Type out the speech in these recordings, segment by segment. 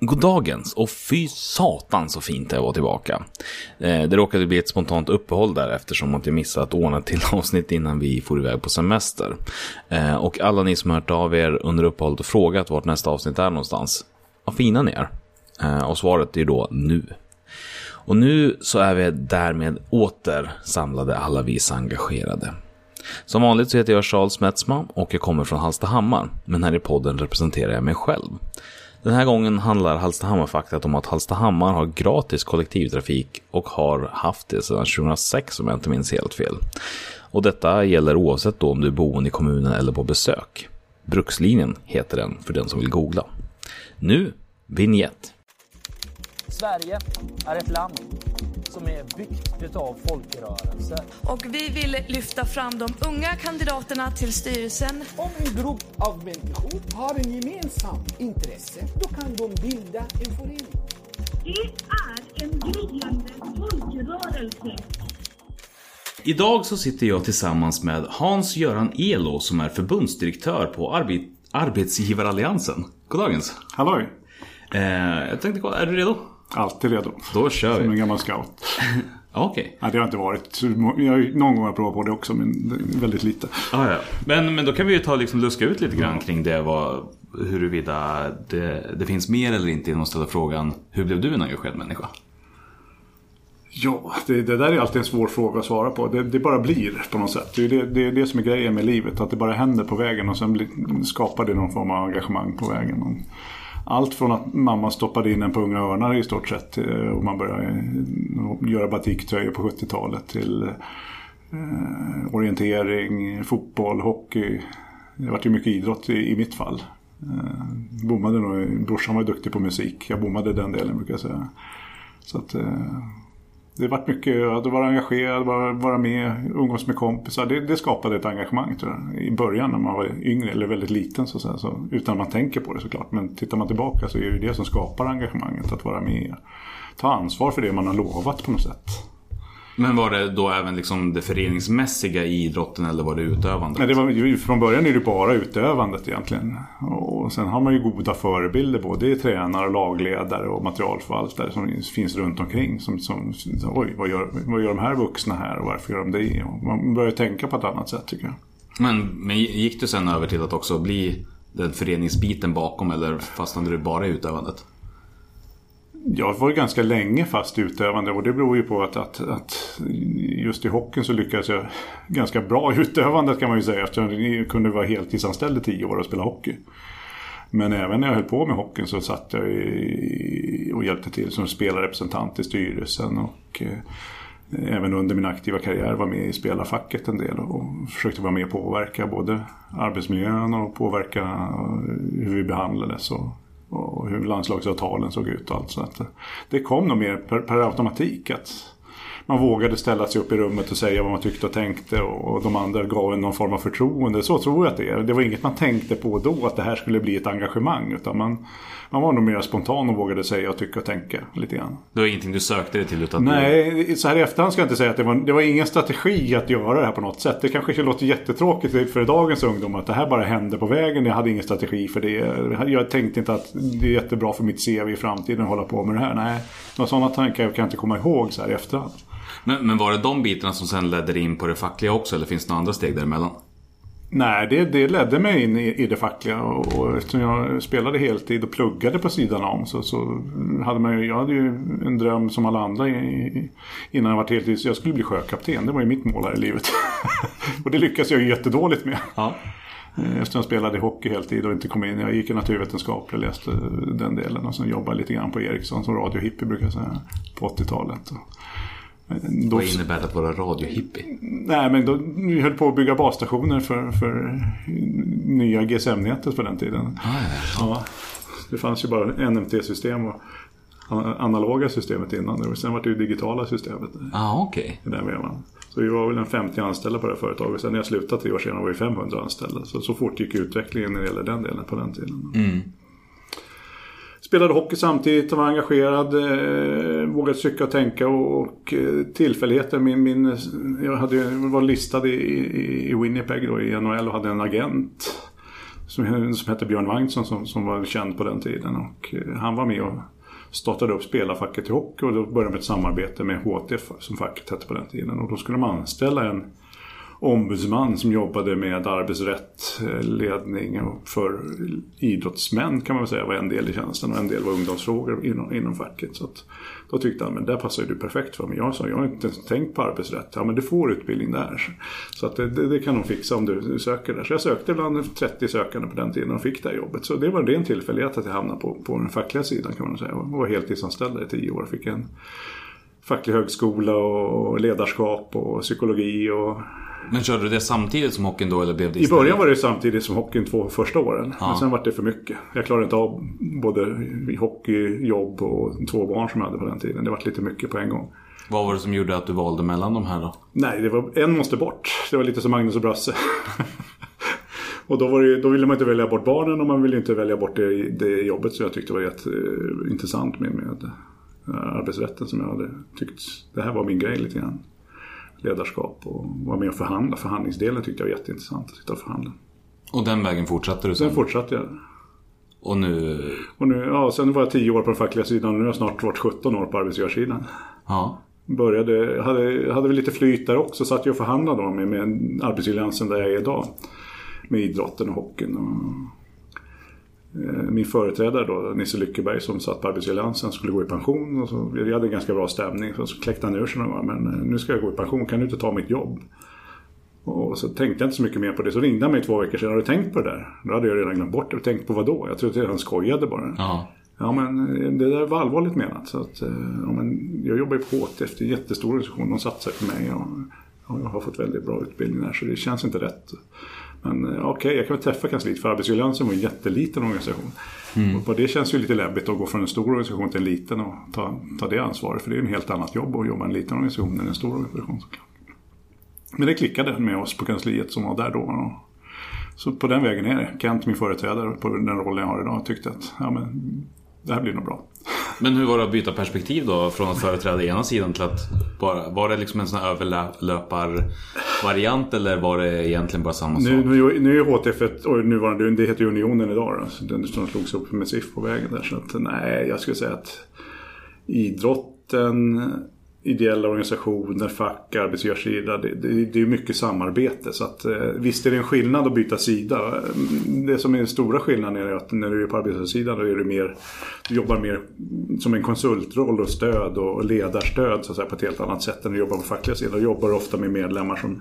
Goddagens och fy satan så fint det är att vara tillbaka. Eh, det råkade bli ett spontant uppehåll där eftersom att jag missade att ordna till avsnitt innan vi for iväg på semester. Eh, och alla ni som hört av er under uppehållet och frågat vart nästa avsnitt är någonstans. Vad fina ni är. Eh, och svaret är då nu. Och nu så är vi därmed åter samlade alla vi engagerade. Som vanligt så heter jag Charles Metzma och jag kommer från Hallstahammar. Men här i podden representerar jag mig själv. Den här gången handlar Hallstahammarfaktat om att Hallstahammar har gratis kollektivtrafik och har haft det sedan 2006 om jag inte minns helt fel. Och detta gäller oavsett då om du är boende i kommunen eller på besök. Brukslinjen heter den för den som vill googla. Nu, vignett. Sverige är ett land som är byggt utav folkrörelser. Och vi vill lyfta fram de unga kandidaterna till styrelsen. Om en grupp av människor har en gemensam intresse, då kan de bilda en förening. Det är en gryende folkrörelse. Idag så sitter jag tillsammans med Hans-Göran Elo som är förbundsdirektör på Arbe- Arbetsgivaralliansen. Goddagens. Halloj! Eh, jag tänkte kolla, är du redo? Alltid redo. Då kör Som vi. en gammal scout. Ja, Okej. Nej, det har inte varit. Jag har, någon gång har jag provat på det också, men väldigt lite. Ah, ja. men, men då kan vi ju ta liksom luska ut lite grann kring det. Vad, huruvida det, det finns mer eller inte genom att ställa frågan Hur blev du en engagerad människa? Ja, det, det där är alltid en svår fråga att svara på. Det, det bara blir på något sätt. Det är det, det, det som är grejen med livet. Att det bara händer på vägen och sen blir, skapar det någon form av engagemang på vägen. Allt från att mamma stoppade in en på Unga Örnar i stort sett eh, och man började eh, göra batiktröjor på 70-talet till eh, orientering, fotboll, hockey. Det var ju mycket idrott i, i mitt fall. Eh, bommade nog, brorsan var duktig på musik. Jag bommade den delen brukar jag säga. Så att, eh, det varit mycket att vara engagerad, vara, vara med, umgås med kompisar. Det, det skapade ett engagemang tror jag. I början när man var yngre eller väldigt liten så, att säga, så utan att man tänker på det såklart. Men tittar man tillbaka så är det det som skapar engagemanget. Att vara med. Ta ansvar för det man har lovat på något sätt. Men var det då även liksom det föreningsmässiga i idrotten eller var det utövandet? Nej, det var, från början är det bara utövandet egentligen. Och sen har man ju goda förebilder både i tränare, lagledare och materialförvaltare som finns runt omkring. Som, som, oj, vad gör, vad gör de här vuxna här och varför gör de det? Och man börjar tänka på ett annat sätt tycker jag. Men, men gick du sen över till att också bli den föreningsbiten bakom eller fastnade du bara i utövandet? Jag var ju ganska länge fast utövande och det beror ju på att, att, att just i hockeyn så lyckades jag ganska bra i utövandet kan man ju säga eftersom jag kunde vara heltidsanställd i tio år och spela hockey. Men även när jag höll på med hockeyn så satt jag i, och hjälpte till som spelarrepresentant i styrelsen och eh, även under min aktiva karriär var med i spelarfacket en del och försökte vara med och påverka både arbetsmiljön och påverka eh, hur vi behandlades och, och hur landslagsavtalen såg ut och allt så att det kom nog mer per, per automatik att man vågade ställa sig upp i rummet och säga vad man tyckte och tänkte och de andra gav en någon form av förtroende. Så tror jag att det är. Det var inget man tänkte på då att det här skulle bli ett engagemang utan man, man var nog mer spontan och vågade säga och tycka och tänka lite grann. Det var ingenting du sökte dig till utan du... Nej, så här i efterhand ska jag inte säga att det var, det var ingen strategi att göra det här på något sätt. Det kanske låter jättetråkigt för dagens ungdom att det här bara hände på vägen. Jag hade ingen strategi för det. Jag tänkte inte att det är jättebra för mitt CV i framtiden att hålla på med det här. Nej, några sådana tankar kan jag inte komma ihåg så här i efterhand. Men, men var det de bitarna som sen ledde in på det fackliga också eller finns det några andra steg däremellan? Nej, det, det ledde mig in i, i det fackliga och, och eftersom jag spelade heltid och pluggade på sidan om så, så hade man ju, jag hade ju en dröm som alla andra i, i, innan jag var heltid. Så jag skulle bli sjökapten, det var ju mitt mål här i livet. och det lyckades jag ju jättedåligt med. Ja. Eh, Eftersom jag spelade hockey heltid och inte kom in. Jag gick i naturvetenskap och läste den delen och sen jobbade lite grann på Ericsson som radiohippie brukar jag säga. På 80-talet. Och, Då, Vad innebär det att vara radiohippie? nej men då, vi höll på att bygga basstationer för, för nya GSM-nätet på den tiden. Ja, det fanns ju bara NMT-system och analoga systemet innan. Sen var det ju digitala systemet ah, okej. i den vevan. Så vi var väl en 50 anställda på det här företaget. Sen när jag slutade tre år senare var vi 500 anställda. Så, så fort gick utvecklingen när det gäller den delen på den tiden. Spelade hockey samtidigt var engagerad. Eh, vågade tycka och tänka och, och eh, tillfälligheter. Min, min, jag hade, var listad i, i, i Winnipeg då, i NHL och hade en agent. som, som hette Björn Wagnsson som, som var känd på den tiden. Och eh, han var med och startade upp spelarfacket i hockey och då började med ett samarbete med HTF som facket hette på den tiden. Och då skulle de anställa en ombudsman som jobbade med arbetsrätt, eh, ledning och för idrottsmän kan man väl säga var en del i tjänsten och en del var ungdomsfrågor inom, inom facket. Så att, då tyckte han, men där passar ju du perfekt för mig. Jag sa, jag har inte ens tänkt på arbetsrätt. Ja men du får utbildning där. Så att det, det, det kan de fixa om du söker där. Så jag sökte bland 30 sökande på den tiden och fick det här jobbet. Så det var en ren tillfällighet att jag hamnade på, på den fackliga sidan kan man säga. Jag var heltidsanställd i tio år. Fick en facklig högskola och ledarskap och psykologi och men körde du det samtidigt som hockeyn då eller blev det i början var det samtidigt som hockeyn två första åren. Ja. Men sen var det för mycket. Jag klarade inte av både hockey, jobb och två barn som jag hade på den tiden. Det var lite mycket på en gång. Vad var det som gjorde att du valde mellan de här då? Nej, det var, en måste bort. Det var lite som Magnus och Brasse. och då, var det, då ville man inte välja bort barnen och man ville inte välja bort det, det jobbet som jag tyckte var jätteintressant med, med eh, arbetsrätten som jag hade tyckt, det här var min grej lite grann. Ledarskap och vara med och förhandla. Förhandlingsdelen tyckte jag var jätteintressant att sitta och förhandla. Och den vägen fortsatte du sen? Sen fortsatte jag. Och nu... Och nu, ja, sen var jag 10 år på den fackliga sidan och nu har jag snart varit 17 år på arbetsgivarsidan. Ja. Började, hade, hade väl lite flyt där också, satt jag och förhandlade då med, med arbetsgivaralliansen där jag är idag. Med idrotten och hockeyn. Och, min företrädare då, Nisse Lyckeberg som satt på arbetsgivaralliansen skulle gå i pension. Och så, vi hade en ganska bra stämning. Så, så kläckte han ur sig några gånger, men eh, nu ska jag gå i pension, kan du inte ta mitt jobb? Och så tänkte jag inte så mycket mer på det. Så ringde han mig två veckor sedan. Har du tänkt på det där? Då hade jag redan glömt bort det. Tänkt på vad då? Jag trodde att han skojade bara. Ja. Ja men eh, det där var allvarligt menat. Så att, eh, ja, men jag jobbar ju på HTF, det är en jättestor organisation. De satsar på mig och, och jag har fått väldigt bra utbildning där så det känns inte rätt. Men eh, okej, okay, jag kan väl träffa kansliet för Arbetsgivaralliansen var en jätteliten organisation. Och det känns ju lite läbbigt att gå från en stor organisation till en liten och ta, ta det ansvaret. För det är en helt annat jobb att jobba i en liten organisation än en stor organisation. såklart. Men det klickade med oss på kansliet som var där då. Så på den vägen är det. Kent, min företrädare på den rollen jag har idag, tyckte att ja, men, det här blir nog bra. Men hur var det att byta perspektiv då? Från att företräda ena sidan till att bara... Var det liksom en sån här överlöparvariant eller var det egentligen bara samma sak? Nu, nu, nu är HTF ett, och nuvarande, det heter ju Unionen idag då, så den som slogs upp med SIF på vägen där. Så att nej, jag skulle säga att idrotten ideella organisationer, fack, arbetsgivarsida. Det, det, det är mycket samarbete. Så att, eh, visst är det en skillnad att byta sida. Mm, det som är den stora skillnaden är att när du är på arbetsgivarsidan då är du mer, du jobbar mer som en konsultroll och stöd och ledarstöd så att säga, på ett helt annat sätt än du jobbar på fackliga sidan. Du jobbar ofta med medlemmar som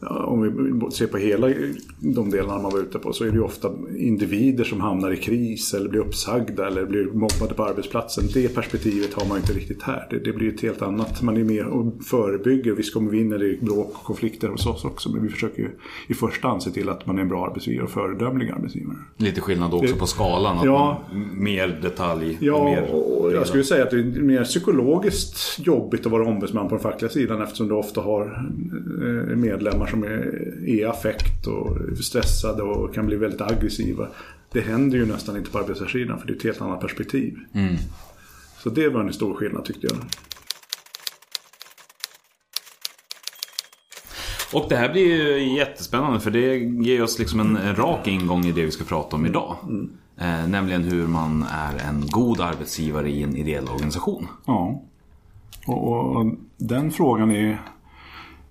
om vi ser på hela de delarna man var ute på så är det ju ofta individer som hamnar i kris eller blir uppsagda eller blir mobbade på arbetsplatsen. Det perspektivet har man inte riktigt här. Det, det blir ett helt annat. Man är med och förebygger. Visst kommer vi in när det är bråk och konflikter hos oss också. Men vi försöker ju i första hand se till att man är en bra arbetsgivare och föredömlig arbetsgivare. Lite skillnad också på skalan. Att Ja. man, mer detalj. Ja, mer och jag skulle säga att det är mer psykologiskt jobbigt att vara ombudsman på den fackliga sidan eftersom du ofta har eh, medlemmar som är i affekt och stressade och kan bli väldigt aggressiva. Det händer ju nästan inte på arbetsgivarsidan för det är ett helt annat perspektiv. Så det var en stor skillnad tyckte jag. Och det här blir ju jättespännande för det ger oss liksom en, rak ingång i det vi ska prata om idag. Eh, nämligen hur man är en god arbetsgivare i en ideell organisation. Ja. Och, och, och den frågan är,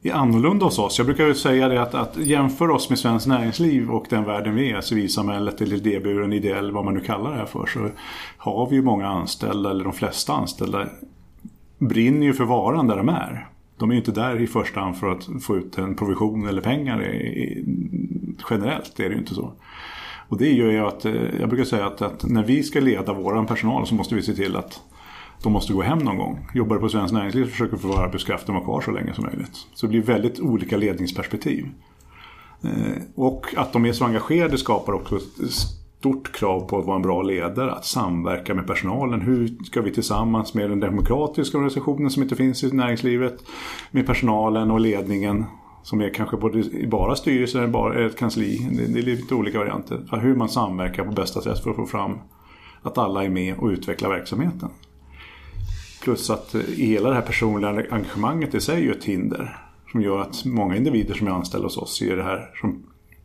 är annorlunda hos oss. Jag brukar ju säga det att, att jämför oss med svenskt näringsliv och den världen vi är, civilsamhället eller idéburen, ideell, vad man nu kallar det här för, så har vi ju många anställda, eller de flesta anställda, brinner ju för varan där de är. De är ju inte där i första hand för att få ut en provision eller pengar. I, i, generellt är det ju inte så. Och det gör ju att, eh, jag brukar säga att, att när vi ska leda vår personal så måste vi se till att de måste gå hem någon gång. Jobbar du på Svenskt Näringsliv så försöker du få arbetskraften vara kvar så länge som möjligt. Så det blir väldigt olika ledningsperspektiv. Eh, och att de är så engagerade skapar också ett stort krav på att vara en bra ledare. Att samverka med personalen. Hur ska vi tillsammans med den demokratiska organisationen som inte finns i näringslivet. Med personalen och ledningen. Som är kanske både bara styrelsen eller bara ett kansli. Det det är lite olika varianter. Hur man samverkar på bästa sätt för att få fram att alla är med och utvecklar verksamheten. Plus att hela det här personliga engagemanget i sig är ju ett hinder. Som gör att många individer som är anställda hos oss ser det här som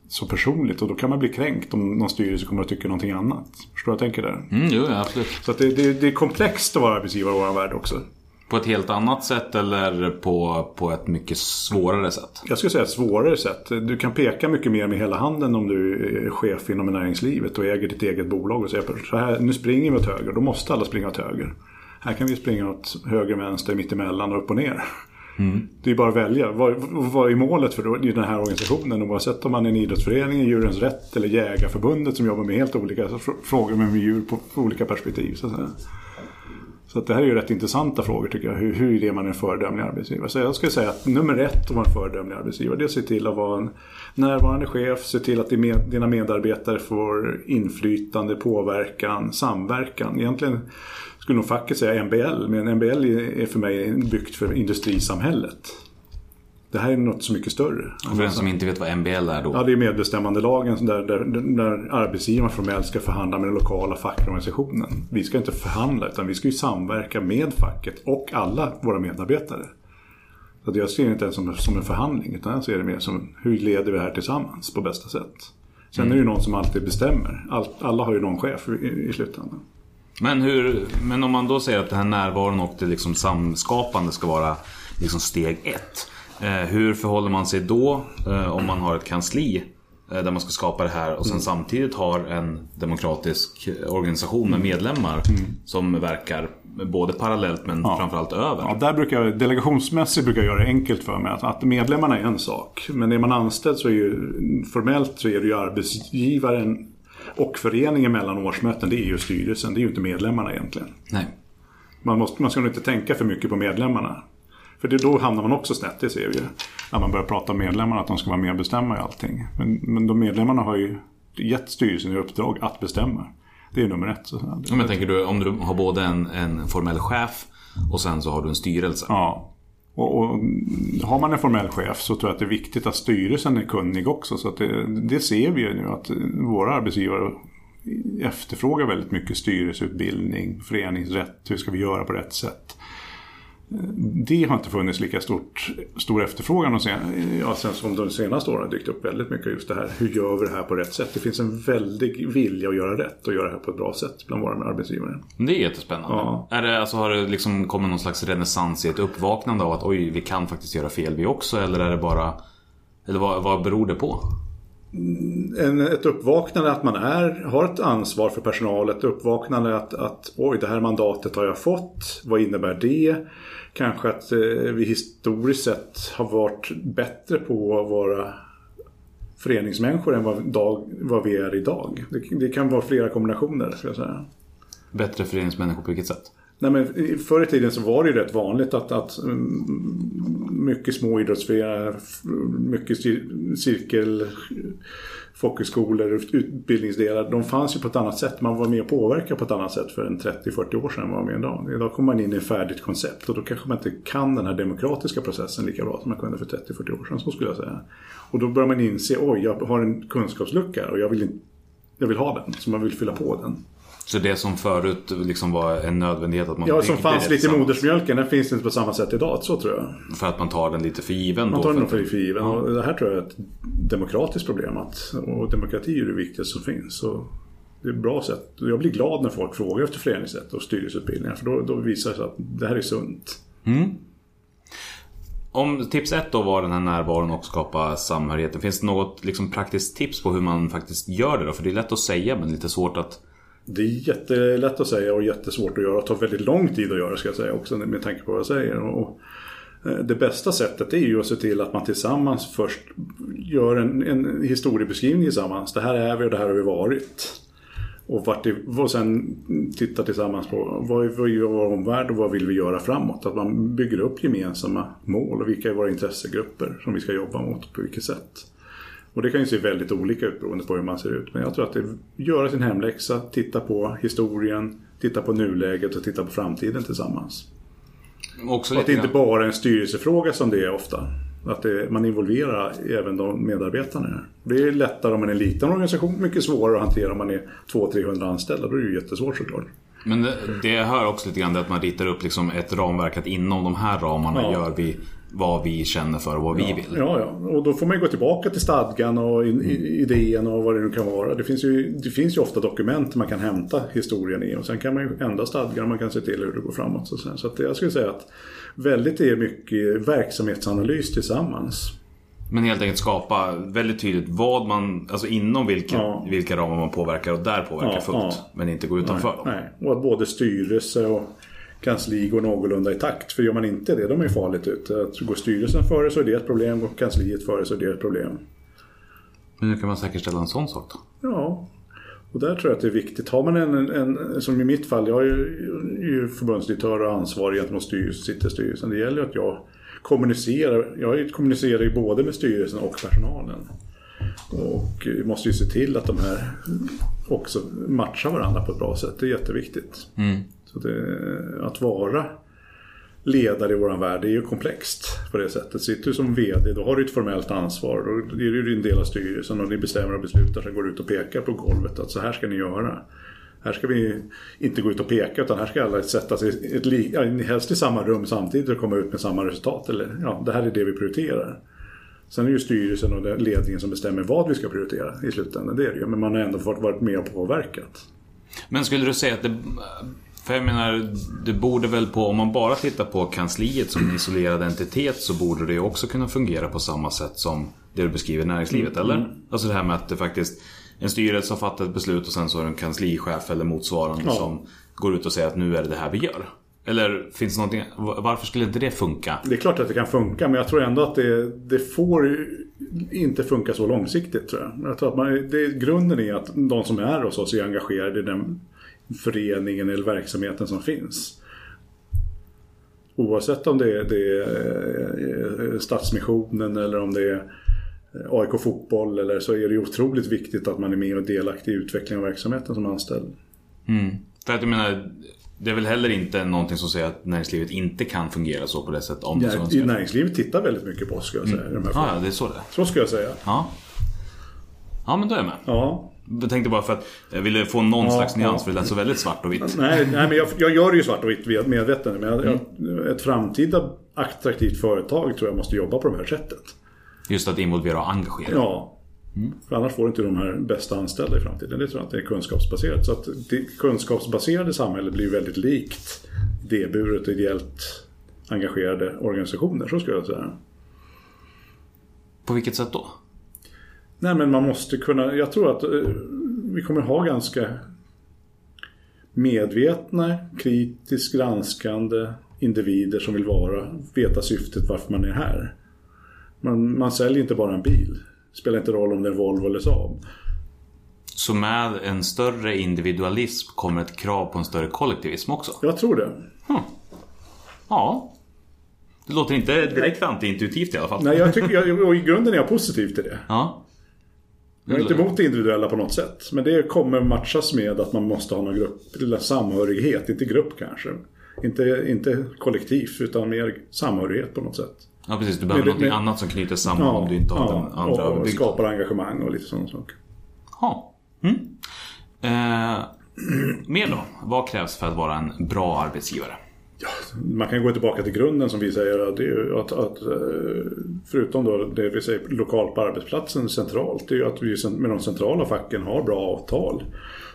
så personligt och då kan man bli kränkt om någon styrelse kommer att tycka någonting annat. Förstår du vad jag tänker där? Mm, jo, absolut. Så det, det, det är komplext att vara arbetsgivare i vår värld också. På ett helt annat sätt eller på, på ett mycket svårare sätt? Jag skulle säga ett svårare sätt. Du kan peka mycket mer med hela handen om du är chef inom näringslivet och äger ditt eget bolag och säger så här, nu springer vi åt höger. Då måste alla springa åt höger. Här kan vi springa åt höger, vänster, mittemellan och upp och ner. Mm. Det är bara att välja. Vad, vad är målet för den här organisationen? Oavsett om man är en idrottsförening, Djurens Rätt eller Jägarförbundet som jobbar med helt olika frågor med djur på, på olika perspektiv. Så, så det här är ju rätt intressanta frågor tycker jag. Hur, hur är man en föredömlig arbetsgivare? Så jag skulle säga att nummer ett om man är en föredömlig arbetsgivare det är att se till att vara en närvarande chef. Se till att dina medarbetare får inflytande, påverkan, samverkan. Egentligen skulle nog facket säga MBL, men MBL är för mig byggt för industrisamhället. Det här är något så mycket större. För den som inte vet vad MBL är då? Ja, det är medbestämmandelagen där, där, där arbetsgivaren formellt ska förhandla med den lokala fackorganisationen. Vi ska inte förhandla utan vi ska ju samverka med facket och alla våra medarbetare. Så jag ser det inte ens som, som en förhandling utan jag ser det mer som hur leder vi det här tillsammans på bästa sätt. Sen mm. är det ju någon som alltid bestämmer. All, alla har ju någon chef i, i slutändan. Men, hur, men om man då säger att den här närvaron och det liksom samskapande ska vara liksom steg ett. Eh, hur förhåller man sig då eh, om man har ett kansli eh, där man ska skapa det här och sen mm. samtidigt har en demokratisk organisation med medlemmar mm. som verkar både parallellt men ja. framförallt över. Ja, där brukar jag, delegationsmässigt brukar jag göra det enkelt för mig. Att, att medlemmarna är en sak. Men är man anställd så är ju formellt så är det ju arbetsgivaren och föreningen mellan årsmöten, det är ju styrelsen. Det är ju inte medlemmarna egentligen. Nej. Man, måste, man ska nog inte tänka för mycket på medlemmarna. För det, då hamnar man också snett, det ser vi ju. När man börjar prata om medlemmarna, att de ska vara med och bestämma i allting. Men, men de medlemmarna har ju gett styrelsen i uppdrag att bestämma. Det är nummer ett. Så, men tänker du, om du har både en, en formell chef och sen så har du en styrelse? Ja. Och, och, har man en formell chef så tror jag att det är viktigt att styrelsen är kunnig också. Så att det, det ser vi ju nu att våra arbetsgivare efterfrågar väldigt mycket styrelseutbildning, föreningsrätt, hur ska vi göra på rätt sätt. Det har inte funnits lika stort, stor efterfrågan och sen, ja, sen som de senaste åren har dykt upp väldigt mycket just det här. Hur gör vi det här på rätt sätt? Det finns en väldig vilja att göra rätt och göra det här på ett bra sätt bland våra arbetsgivare. Det är jättespännande. Ja. Är det, alltså, har det liksom kommit någon slags renässans i ett uppvaknande av att oj, vi kan faktiskt göra fel vi också? Eller är det bara... Eller vad, vad beror det på? Mm, en, ett uppvaknande att man är, har ett ansvar för personal. Ett uppvaknande att, att oj, det här mandatet har jag fått. Vad innebär det? kanske att eh, vi historiskt sett har varit bättre på att vara föreningsmänniskor än vad, dag, vad vi är idag. Det, det kan vara flera kombinationer, skulle jag säga. Bättre föreningsmänniskor på vilket sätt? Nej, men förr i tiden så var det ju rätt vanligt att, att mm, mycket små idrottsföreningar, mycket cirkel folkhögskolor, utbildningsdelar, de fanns ju på ett annat sätt. Man var med och påverkade på ett annat sätt för en 30-40 år sedan än vad man är idag. Idag kommer man in i ett färdigt koncept och då kanske man inte kan den här demokratiska processen lika bra som man kunde för 30-40 år sedan, så skulle jag säga. Och då börjar man inse, oj, jag har en kunskapslucka och jag vill, jag vill ha den, så man vill fylla på den. Så det som förut liksom var en nödvändighet att man Ja, som fanns lite i modersmjölken, den finns inte på samma sätt idag. Så tror jag. För att man tar den lite för given? Man tar den för, för given. Ja. Och det här tror jag är ett demokratiskt problem. Att, och demokrati är det viktigaste som finns. Så det är ett bra sätt. Jag blir glad när folk frågar efter föreningsrätt och styrelseutbildningar. För då, då visar det sig att det här är sunt. Mm. Om tips ett då var den här närvaron och skapa samhörigheten. Finns det något liksom, praktiskt tips på hur man faktiskt gör det då? För det är lätt att säga men lite svårt att det är jättelätt att säga och jättesvårt att göra. Det tar väldigt lång tid att göra ska jag säga också med tanke på vad jag säger. Och eh, det bästa sättet är ju att se till att man tillsammans först gör en, en historiebeskrivning tillsammans. Det här är vi och det här har vi varit. Och, vart det, och sen titta tillsammans på vad, vad gör vår omvärld och vad vill vi göra framåt. Att man bygger upp gemensamma mål och vilka är våra intressegrupper som vi ska jobba mot på vilket sätt. Och det kan ju se väldigt olika ut beroende på hur man ser ut. Men jag tror att det är göra sin hemläxa, titta på historien, titta på nuläget och titta på framtiden tillsammans. Också och att det inte bara är en styrelsefråga som det är ofta. Att det, man involverar även de medarbetarna. Det är lättare om man är en liten organisation, mycket svårare att hantera om man är 200-300 anställda. Då är det ju jättesvårt såklart. Men det, det hör också lite grann det att man ritar upp liksom ett ramverk att inom de här ramarna ja. gör vi vad vi känner för och vad vi vill. Ja, ja. Och då får man ju gå tillbaka till stadgan och in, i- idén och vad det nu kan vara. Det finns, ju, det finns ju ofta dokument man kan hämta historien i. Och sen kan man ju ändra stadgan och man kan se till hur det går framåt. Så, så att jag skulle säga att väldigt är mycket verksamhetsanalys tillsammans. Men helt enkelt skapa väldigt tydligt vad man, alltså inom vilka, Ja. vilka ramar man påverkar och där påverkar Ja, fullt. ja. Men inte gå utanför dem. Nej. Och att både styrelse och kansli går någorlunda i takt. För gör man inte det, då är man ju farligt ute. Att går styrelsen före så är det ett problem, går kansliet före så är det ett problem. Men hur kan man säkerställa en sån sak då? Ja, och där tror jag att det är viktigt. Har man en, en, som i mitt fall, jag är ju, förbundsdirektör och ansvarig gentemot styrelsen, sitter styrelsen. Det gäller att jag kommunicerar. Jag kommunicerar ju både med styrelsen och personalen. Och vi måste ju se till att de här också matchar varandra på ett bra sätt. Det är jätteviktigt. Så det, att vara ledare i våran värld det är ju komplext på det sättet. Sitter du som VD då har du ett formellt ansvar. Då är du en del av styrelsen och ni bestämmer och beslutar sen går du ut och pekar på golvet att så här ska ni göra. Här ska vi inte gå ut och peka utan här ska alla sätta sig i ett, li- helst i samma rum samtidigt och komma ut med samma resultat. Eller ja, det här är det vi prioriterar. Sen är det ju styrelsen och ledningen som bestämmer vad vi ska prioritera i slutändan. Det är det ju. Men man har ändå fått varit med och påverkat. Men skulle du säga att det... För jag menar, det borde väl på, om man bara tittar på kansliet som en isolerad entitet så borde det också kunna fungera på samma sätt som det du beskriver näringslivet, eller? Alltså det här med att det faktiskt, en styrelse har fattat ett beslut och sen så är det en kanslichef eller motsvarande Ja. som går ut och säger att nu är det det här vi gör. Eller finns det någonting, varför skulle inte det funka? Det är klart att det kan funka men jag tror ändå att det, det får inte funka så långsiktigt tror jag. Jag tror att man, det, grunden är att de som är hos oss är engagerade i den föreningen eller verksamheten som finns. Oavsett om det är, det är eh, Stadsmissionen eller om det är AIK Fotboll eller så är det otroligt viktigt att man är med och delaktig i utvecklingen av verksamheten som anställd. För att jag menar, det är väl heller inte någonting som säger att näringslivet inte kan fungera så på det sättet om det Ja, önskar. näringslivet tittar väldigt mycket på oss ska jag säga. i De här frågorna. ja, det är så det är. Så ska jag säga. Ja. Ja, men då är jag med. Ja. Jag tänkte bara för att jag ville få någon Ja, slags nyans ja. för det lät så väldigt svart och vitt. Nej, nej men jag, jag gör ju svart och vitt medveten. Men jag, jag, ett framtida attraktivt företag tror jag måste jobba på det här sättet. Just att involvera och engagera. Ja. För annars får du inte de här bästa anställda i framtiden. Det tror jag att det är kunskapsbaserat. Så att det kunskapsbaserade samhället blir väldigt likt idéburet och ideellt engagerade organisationer. Så skulle jag säga. På vilket sätt då? Nej men man måste kunna, jag tror att eh, vi kommer ha ganska medvetna, kritiskt granskande individer som vill vara, veta syftet varför man är här. Man, man säljer inte bara en bil. Det spelar inte roll om det är Volvo eller Saab. Så med en större individualism kommer ett krav på en större kollektivism också? Jag tror det. Ja. Det låter inte direkt antiintuitivt i alla fall. Nej, jag tycker, jag, och i grunden är jag positiv till det. Ja. Jag är inte emot det individuella på något sätt. Men det kommer matchas med att man måste ha någon grupp, eller samhörighet, inte grupp kanske. Inte, inte kollektivt, utan mer samhörighet på något sätt. Ja, precis. Du behöver men- annat som knyter samman om du inte har den andra och, och skapar engagemang och lite sådana saker. Ja. Mm. Eh, mer då? Vad krävs för att vara en bra arbetsgivare? Man kan gå tillbaka till grunden som vi säger. Det är ju att, att, eh, förutom då det vi säger lokalt på arbetsplatsen centralt. Det är ju att vi med de centrala facken har bra avtal.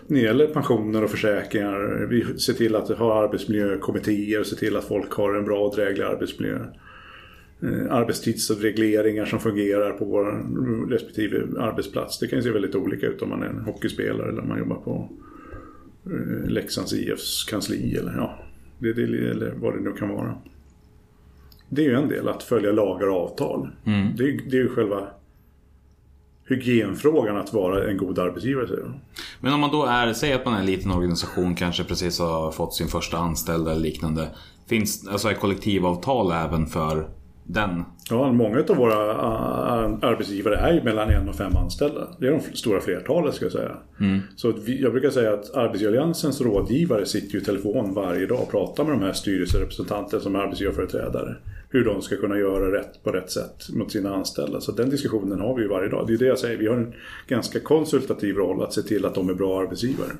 När det gäller pensioner och försäkringar. Vi ser till att ha arbetsmiljökommittéer. Ser till att folk har en bra och dräglig arbetsmiljö. Eh, arbetstidsregleringar som fungerar på vår respektive arbetsplats. Det kan ju se väldigt olika ut om man är en hockeyspelare eller om man jobbar på eh, Leksands IFs kansli eller ja, det, det, eller vad det nu kan vara. Det är ju en del, att följa lagar och avtal. Det, är- det är ju själva hygienfrågan att vara en god arbetsgivare. Säger jag. Men om man då är, säg att man är en liten organisation, kanske precis har fått sin första anställda eller liknande. Finns, alltså är kollektivavtal även för den? Ja, många av våra uh, arbetsgivare är ju mellan en och fem anställda. Det är de stora flertalet ska jag säga. Så att vi, jag brukar säga att Arbetsgivaralliansens rådgivare sitter ju i telefon varje dag och pratar med de här styrelserepresentanterna som är arbetsgivarföreträdare. Hur de ska kunna göra rätt på rätt sätt mot sina anställda. Så den diskussionen har vi ju varje dag. Det är det jag säger, vi har en ganska konsultativ roll att se till att de är bra arbetsgivare.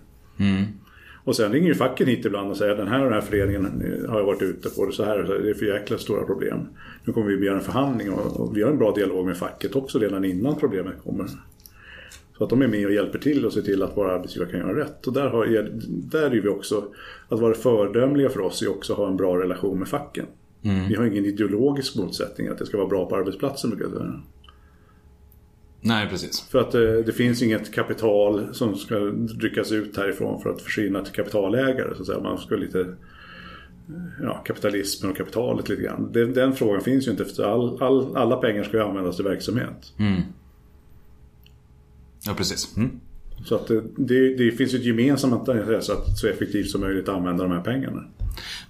Och sen ringer ju facken hit ibland och säger den här och den här föreningen har jag varit ute på. Det, så här, det är för jäkla stora problem. Nu kommer vi begära en förhandling och, och vi har en bra dialog med facket också redan innan problemet kommer. Så att de är med och hjälper till och ser till att våra arbetsgivare kan göra rätt. Och där, har, där är vi också, att vara föredömliga för oss är också att ha en bra relation med facken. Vi har ingen ideologisk motsättning att det ska vara bra på arbetsplatsen. Nej, precis. För att eh, det finns inget kapital som ska ryckas ut härifrån för att försvinna till kapitalägare. Så att säga. Man ska lite eh, ja, kapitalismen och kapitalet lite grann. Den, den frågan finns ju inte för all, all, alla pengar ska ju användas till verksamhet. Ja, precis. Mm. Så att det, det, det finns ju ett gemensamt intresse att så effektivt som möjligt använda de här pengarna.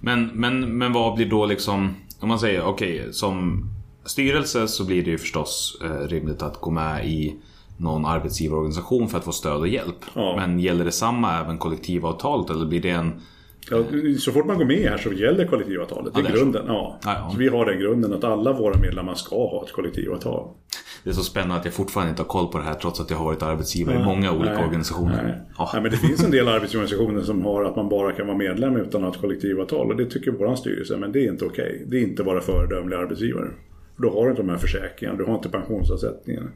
Men, men, men vad blir då liksom, om man säger okej, som styrelse så blir det ju förstås eh, rimligt att gå med i någon arbetsgivarorganisation för att få stöd och hjälp. Ja. Men gäller det samma även kollektivavtalet eller blir det en... Ja, så fort man går med här så gäller kollektivavtalet. Ja, det är grunden. Ja. Ja. Så vi har den grunden att alla våra medlemmar ska ha ett kollektivavtal. Det är så spännande att jag fortfarande inte har koll på det här trots att jag har varit arbetsgivare i många olika Nej, organisationer. Nej. Ja. Nej, men det finns en del arbetsorganisationer som har att man bara kan vara medlem utan att ha ett kollektivavtal. Och det tycker vår styrelse, men det är inte okej. Det är inte vara föredömliga arbetsgivare. För då har du inte de här försäkringarna, du har inte pensionsavsättningen.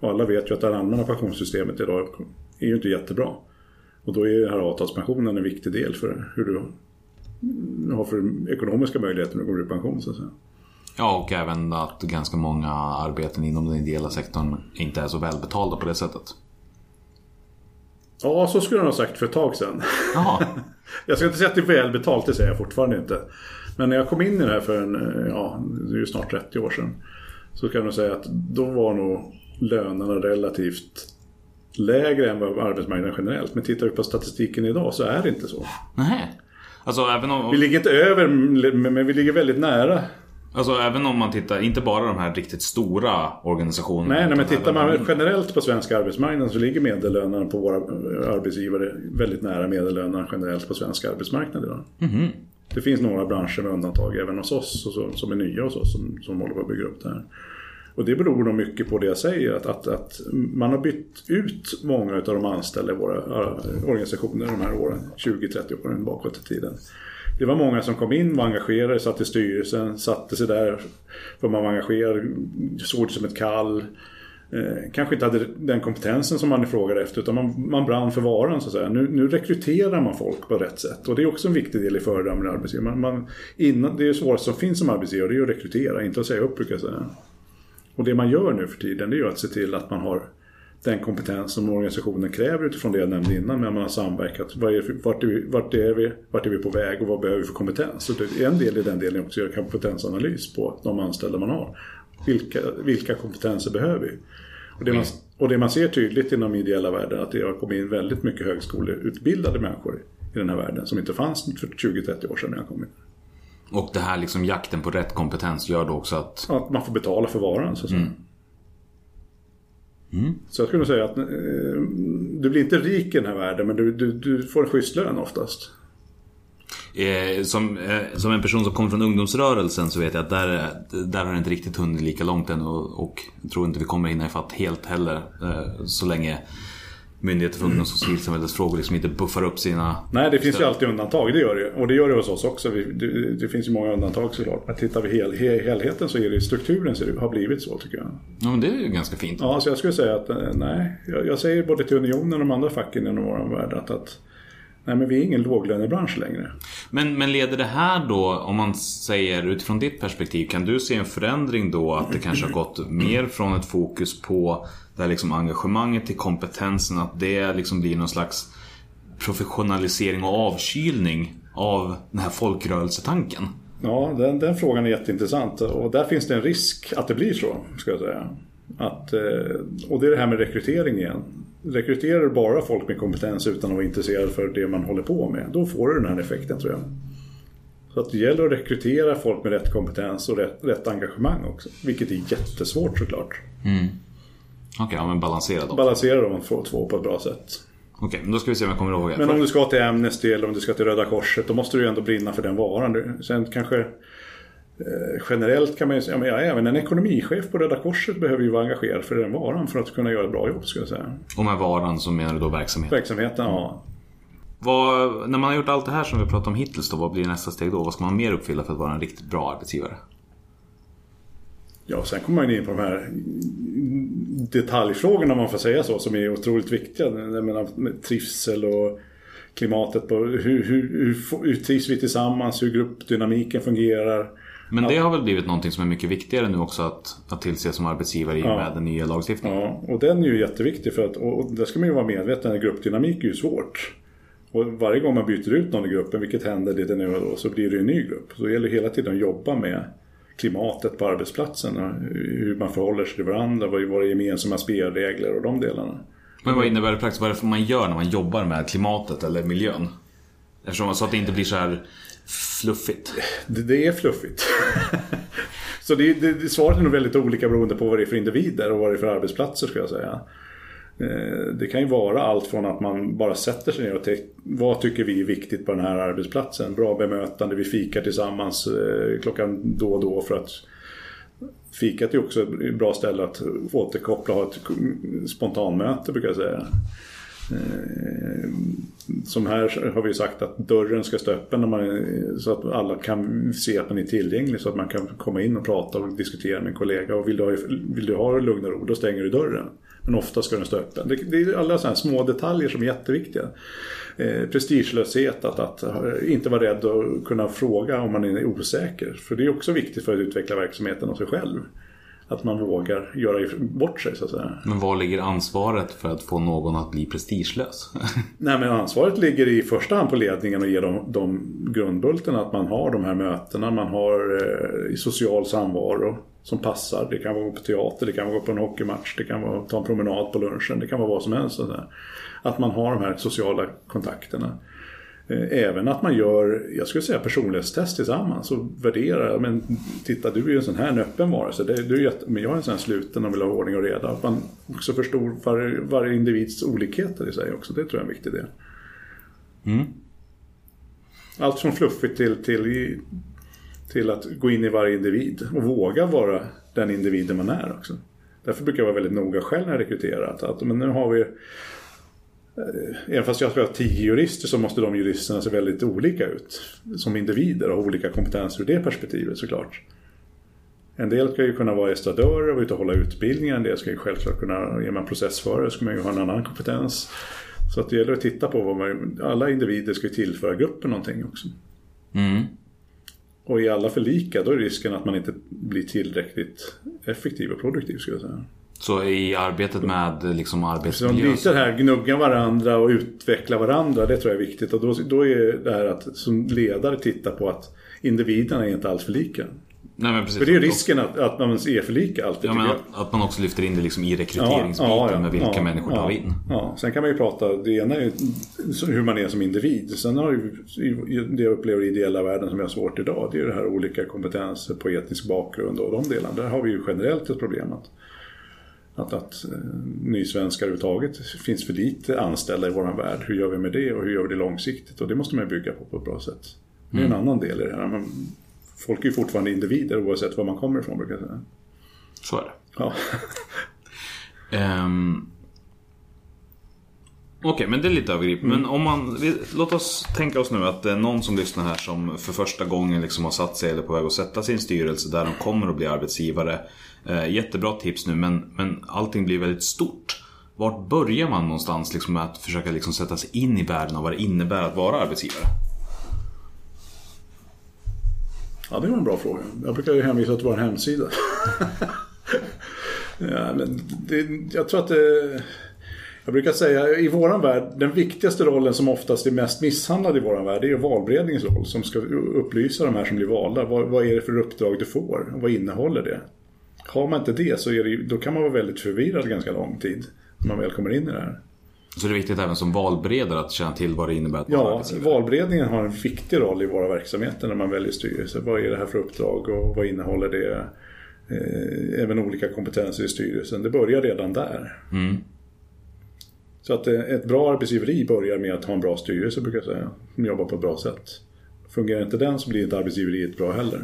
Och alla vet ju att det allmänna pensionssystemet idag är ju inte jättebra. Och då är den här avtalspensionen en viktig del för hur du har för ekonomiska möjligheter när du går i pension. Så att säga. Ja, och även att ganska många arbeten inom den ideella sektorn inte är så välbetalda på det sättet. Ja, så skulle jag ha sagt för ett tag sedan. Jag ska inte säga att det är välbetalt, det säger jag fortfarande inte. Men när jag kom in i det här för en, eh, ja, det är ju snart 30 år sedan. Så kan nog säga att då var nog lönerna relativt lägre än vad arbetsmarknaden generellt. Men tittar vi på statistiken idag så är det inte så. Nej. Alltså även om, Vi ligger inte över, men vi ligger väldigt nära. alltså även om man tittar, inte bara de här riktigt stora organisationerna. Nej, nej men tittar man generellt på svensk arbetsmarknad så ligger medellönerna på våra eh, arbetsgivare väldigt nära medellönerna generellt på svensk arbetsmarknad idag. Det finns några branscher med undantag även hos oss och så, som är nya hos oss som, som håller på att bygga upp det här. Och det beror nog mycket på det jag säger att, att, att man har bytt ut många av de anställda i våra äh, organisationer de här åren, 20-30 åren bakåt i tiden. Det var många som kom in, var engagerade, satt i styrelsen, satte sig där för man var engagerad, såg det som ett kall. Eh, kanske inte hade den kompetensen som man frågade efter utan man, man brann för varan så att säga. Nu, nu rekryterar man folk på rätt sätt och det är också en viktig del i föredömen arbetsgivare. Man, man, innan, det är svåraste som finns som arbetsgivare det är att rekrytera, inte att säga upp brukar jag säga. Och det man gör nu för tiden det är ju att se till att man har den kompetens som organisationen kräver utifrån det jag nämnde innan när man har samverkat. Vad är, vart, är vi, vart, är vi, vart är vi på väg och vad behöver vi för kompetens? Så det, en del i den delen är också att göra kompetensanalys på de anställda man har. Vilka, vilka kompetenser behöver vi? Och det, man, och det man ser tydligt inom ideella världen att det har kommit in väldigt mycket högskoleutbildade människor i den här världen som inte fanns för 20-30 år sedan när jag kom in. Och det här liksom jakten på rätt kompetens gör då också att... Att man får betala för varan så att säga. Så jag skulle säga att eh, du blir inte rik i den här världen men du, du, du får en schysst lön oftast. Eh, som, eh, som en person som kommer från ungdomsrörelsen så vet jag att där, där har det inte riktigt hunnit lika långt än och, och jag tror inte vi kommer hinna ifatt helt heller. Eh, så länge Myndigheter för ungdoms och civilsamhällesfrågor liksom inte buffar upp sina... Nej, det finns ju stöd. alltid undantag. Det gör det ju. Och det gör det hos oss också. Vi, det, det finns ju många undantag såklart. Men tittar vi hel, hel, helheten så är det strukturen det har blivit så tycker jag. Ja men det är ju ganska fint. Ja, så jag skulle säga att eh, nej. Jag, jag säger både till Unionen och de andra facken inom vår värld att, att nej, men vi är ingen låglönebransch längre. Men, men leder det här då, om man säger utifrån ditt perspektiv, kan du se en förändring då att det kanske har gått mer från ett fokus på det här liksom engagemanget till kompetensen, att det liksom blir någon slags professionalisering och avkylning av den här folkrörelsetanken? Ja, den, den frågan är jätteintressant och där finns det en risk att det blir så, ska jag säga. Att, eh, och det är det här med rekrytering igen. Rekryterar du bara folk med kompetens utan att vara intresserad för det man håller på med, då får du den här effekten tror jag. Så att det gäller att rekrytera folk med rätt kompetens och rätt, rätt engagemang också. Vilket är jättesvårt såklart. Okej, ja men balansera då. Balansera de två, två på ett bra sätt. Okej, men då ska vi se om jag kommer ihåg. Men om du ska till Amnesty eller om du ska till Röda Korset, då måste du ju ändå brinna för den varan. Sen kanske generellt kan man ju säga, ja, även en ekonomichef på Röda Korset behöver ju vara engagerad för den varan för att kunna göra ett bra jobb, ska jag säga. Och med varan så menar du då verksamhet. Verksamheten, ja. Vad, när man har gjort allt det här som vi pratat om hittills då, vad blir nästa steg då? Vad ska man mer uppfylla för att vara en riktigt bra arbetsgivare? Ja, sen kommer man in på de här detaljfrågorna om man får säga så, som är otroligt viktiga. Jag menar, trivsel och klimatet på hur, hur, hur, hur trivs vi tillsammans, hur gruppdynamiken fungerar. Men det har väl blivit någonting som är mycket viktigare nu också att, att tillse som arbetsgivare i och Ja. med den nya lagstiftningen. Ja, och den är ju jätteviktig för att, och där ska man ju vara medveten, en gruppdynamik är ju svårt. Och varje gång man byter ut någon i gruppen, vilket händer lite nu och då, så blir det en ny grupp. Så det gäller hela tiden att jobba med klimatet på arbetsplatsen. och Hur man förhåller sig till varandra, vad är våra gemensamma spelregler och de delarna. Men vad innebär det praktiskt? Vad är det man gör när man jobbar med klimatet eller miljön? Eftersom så att det inte blir så här fluffigt. Det, det är fluffigt. så det, det, det, svaret är nog väldigt olika beroende på vad det är för individer och vad det är för arbetsplatser skulle jag säga. Eh, det kan ju vara allt från att man bara sätter sig ner och tänker vad tycker vi är viktigt på den här arbetsplatsen? Bra bemötande, vi fikar tillsammans eh, klockan då och då för att Fikat är också ett bra ställe att återkoppla och ha ett spontanmöte brukar jag säga. Eh, som här har vi sagt att dörren ska stå öppen när man, eh, så att alla kan se att man är tillgänglig så att man kan komma in och prata och diskutera med en kollega. Och vill du ha, vill du ha lugn och ro, då stänger du dörren. Men ofta ska den stå öppen. Det, det är alla sådana här små detaljer som är jätteviktiga. Eh, prestigelöshet, att, att eh, inte vara rädd att kunna fråga om man är osäker. För det är också viktigt för att utveckla verksamheten och sig själv. Att man vågar göra bort sig så att säga. Men var ligger ansvaret för att få någon att bli prestigelös? Nej men ansvaret ligger i första hand på ledningen och ge dem de grundbultarna att man har de här mötena, man har eh, social samvaro som passar. Det kan vara på teater, det kan vara på en hockeymatch, det kan vara att ta en promenad på lunchen, det kan vara vad som helst. så där. Att man har de här sociala kontakterna. Eh, Även att man gör, jag skulle säga personlighetstest tillsammans och värderar, men titta du är ju en sån här en öppen varelse, det, du är jätte, men jag är en sån här sluten och vill ha ordning och reda. Att man också förstår varje, varje individs olikheter i sig också, det tror jag är en viktig del. Allt från fluffigt till, till, till att gå in i varje individ och våga vara den individen man är också. Därför brukar jag vara väldigt noga själv när jag rekryterar. Att, att men nu har vi Även fast jag ska ha tio jurister så måste de juristerna se väldigt olika ut. Som individer och ha olika kompetenser ur det perspektivet såklart. En del ska ju kunna vara estradörer och vara ute och hålla utbildningar. En del ska ju självklart kunna, är man processförare så ska man ju ha en annan kompetens. Så att det gäller att titta på vad man, alla individer ska ju tillföra gruppen någonting också. Mm. Och är alla för lika då är risken att man inte blir tillräckligt effektiv och produktiv skulle jag säga. Så i arbetet med liksom Så arbetsmiljö... lite det här gnugga varandra och utveckla varandra, det tror jag är viktigt. Och då, då är det här att som ledare titta på att individerna är inte alls för lika. Nej, men precis. För det är risken att, att man är för lika alltid Ja, men att, att man också lyfter in det liksom i rekryteringsbiten med vilka ja, människor ja, tar vi in. Ja, sen kan man ju prata, det ena är så- hur man är som individ. Sen har ju, det jag upplever i ideella världen som jag har svårt idag, det är ju det här olika kompetenser på etnisk bakgrund och de delarna. Där har vi ju generellt ett problem. Att, att, att eh, nysvenskar överhuvudtaget finns för lite anställda i vår värld. Hur gör vi med det och hur gör vi det långsiktigt? Och det måste man bygga på på ett bra sätt. Det är en annan del i det här. Men folk är ju fortfarande individer oavsett var man kommer ifrån brukar jag säga. Så är det. Ja. Ehm, Okej, men det är lite övergripande. Men om man, låt oss tänka oss nu att det är någon som lyssnar här som för första gången liksom har satt sig eller på väg att sätta sin styrelse där de kommer att bli arbetsgivare. Eh, jättebra tips nu, men, men allting blir väldigt stort. Vart börjar man någonstans liksom med att försöka liksom sätta sig in i världen och vad det innebär att vara arbetsgivare? Ja, det var en bra fråga. Jag brukar ju hänvisa till vår hemsida. ja, men det, jag tror att det... Jag brukar säga i våran värld, den viktigaste rollen som oftast är mest misshandlad i våran värld, det är valberedningens roll som ska upplysa de här som blir valda. Vad, vad är det för uppdrag du får? Vad innehåller det? Har man inte det så det, då kan man vara väldigt förvirrad ganska lång tid. När man väl kommer in i det här. Så det är viktigt även som valberedare att känna till vad det innebär att Ja, valberedningen har en viktig roll i våra verksamheter när man väljer styrelse. Vad är det här för uppdrag och vad innehåller det? Eh, även olika kompetenser i styrelsen. Det börjar redan där. Så att eh, ett bra arbetsgiveri börjar med att ha en bra styrelse brukar jag säga. Som jobbar på ett bra sätt. Fungerar inte den så blir inte arbetsgiveriet bra heller.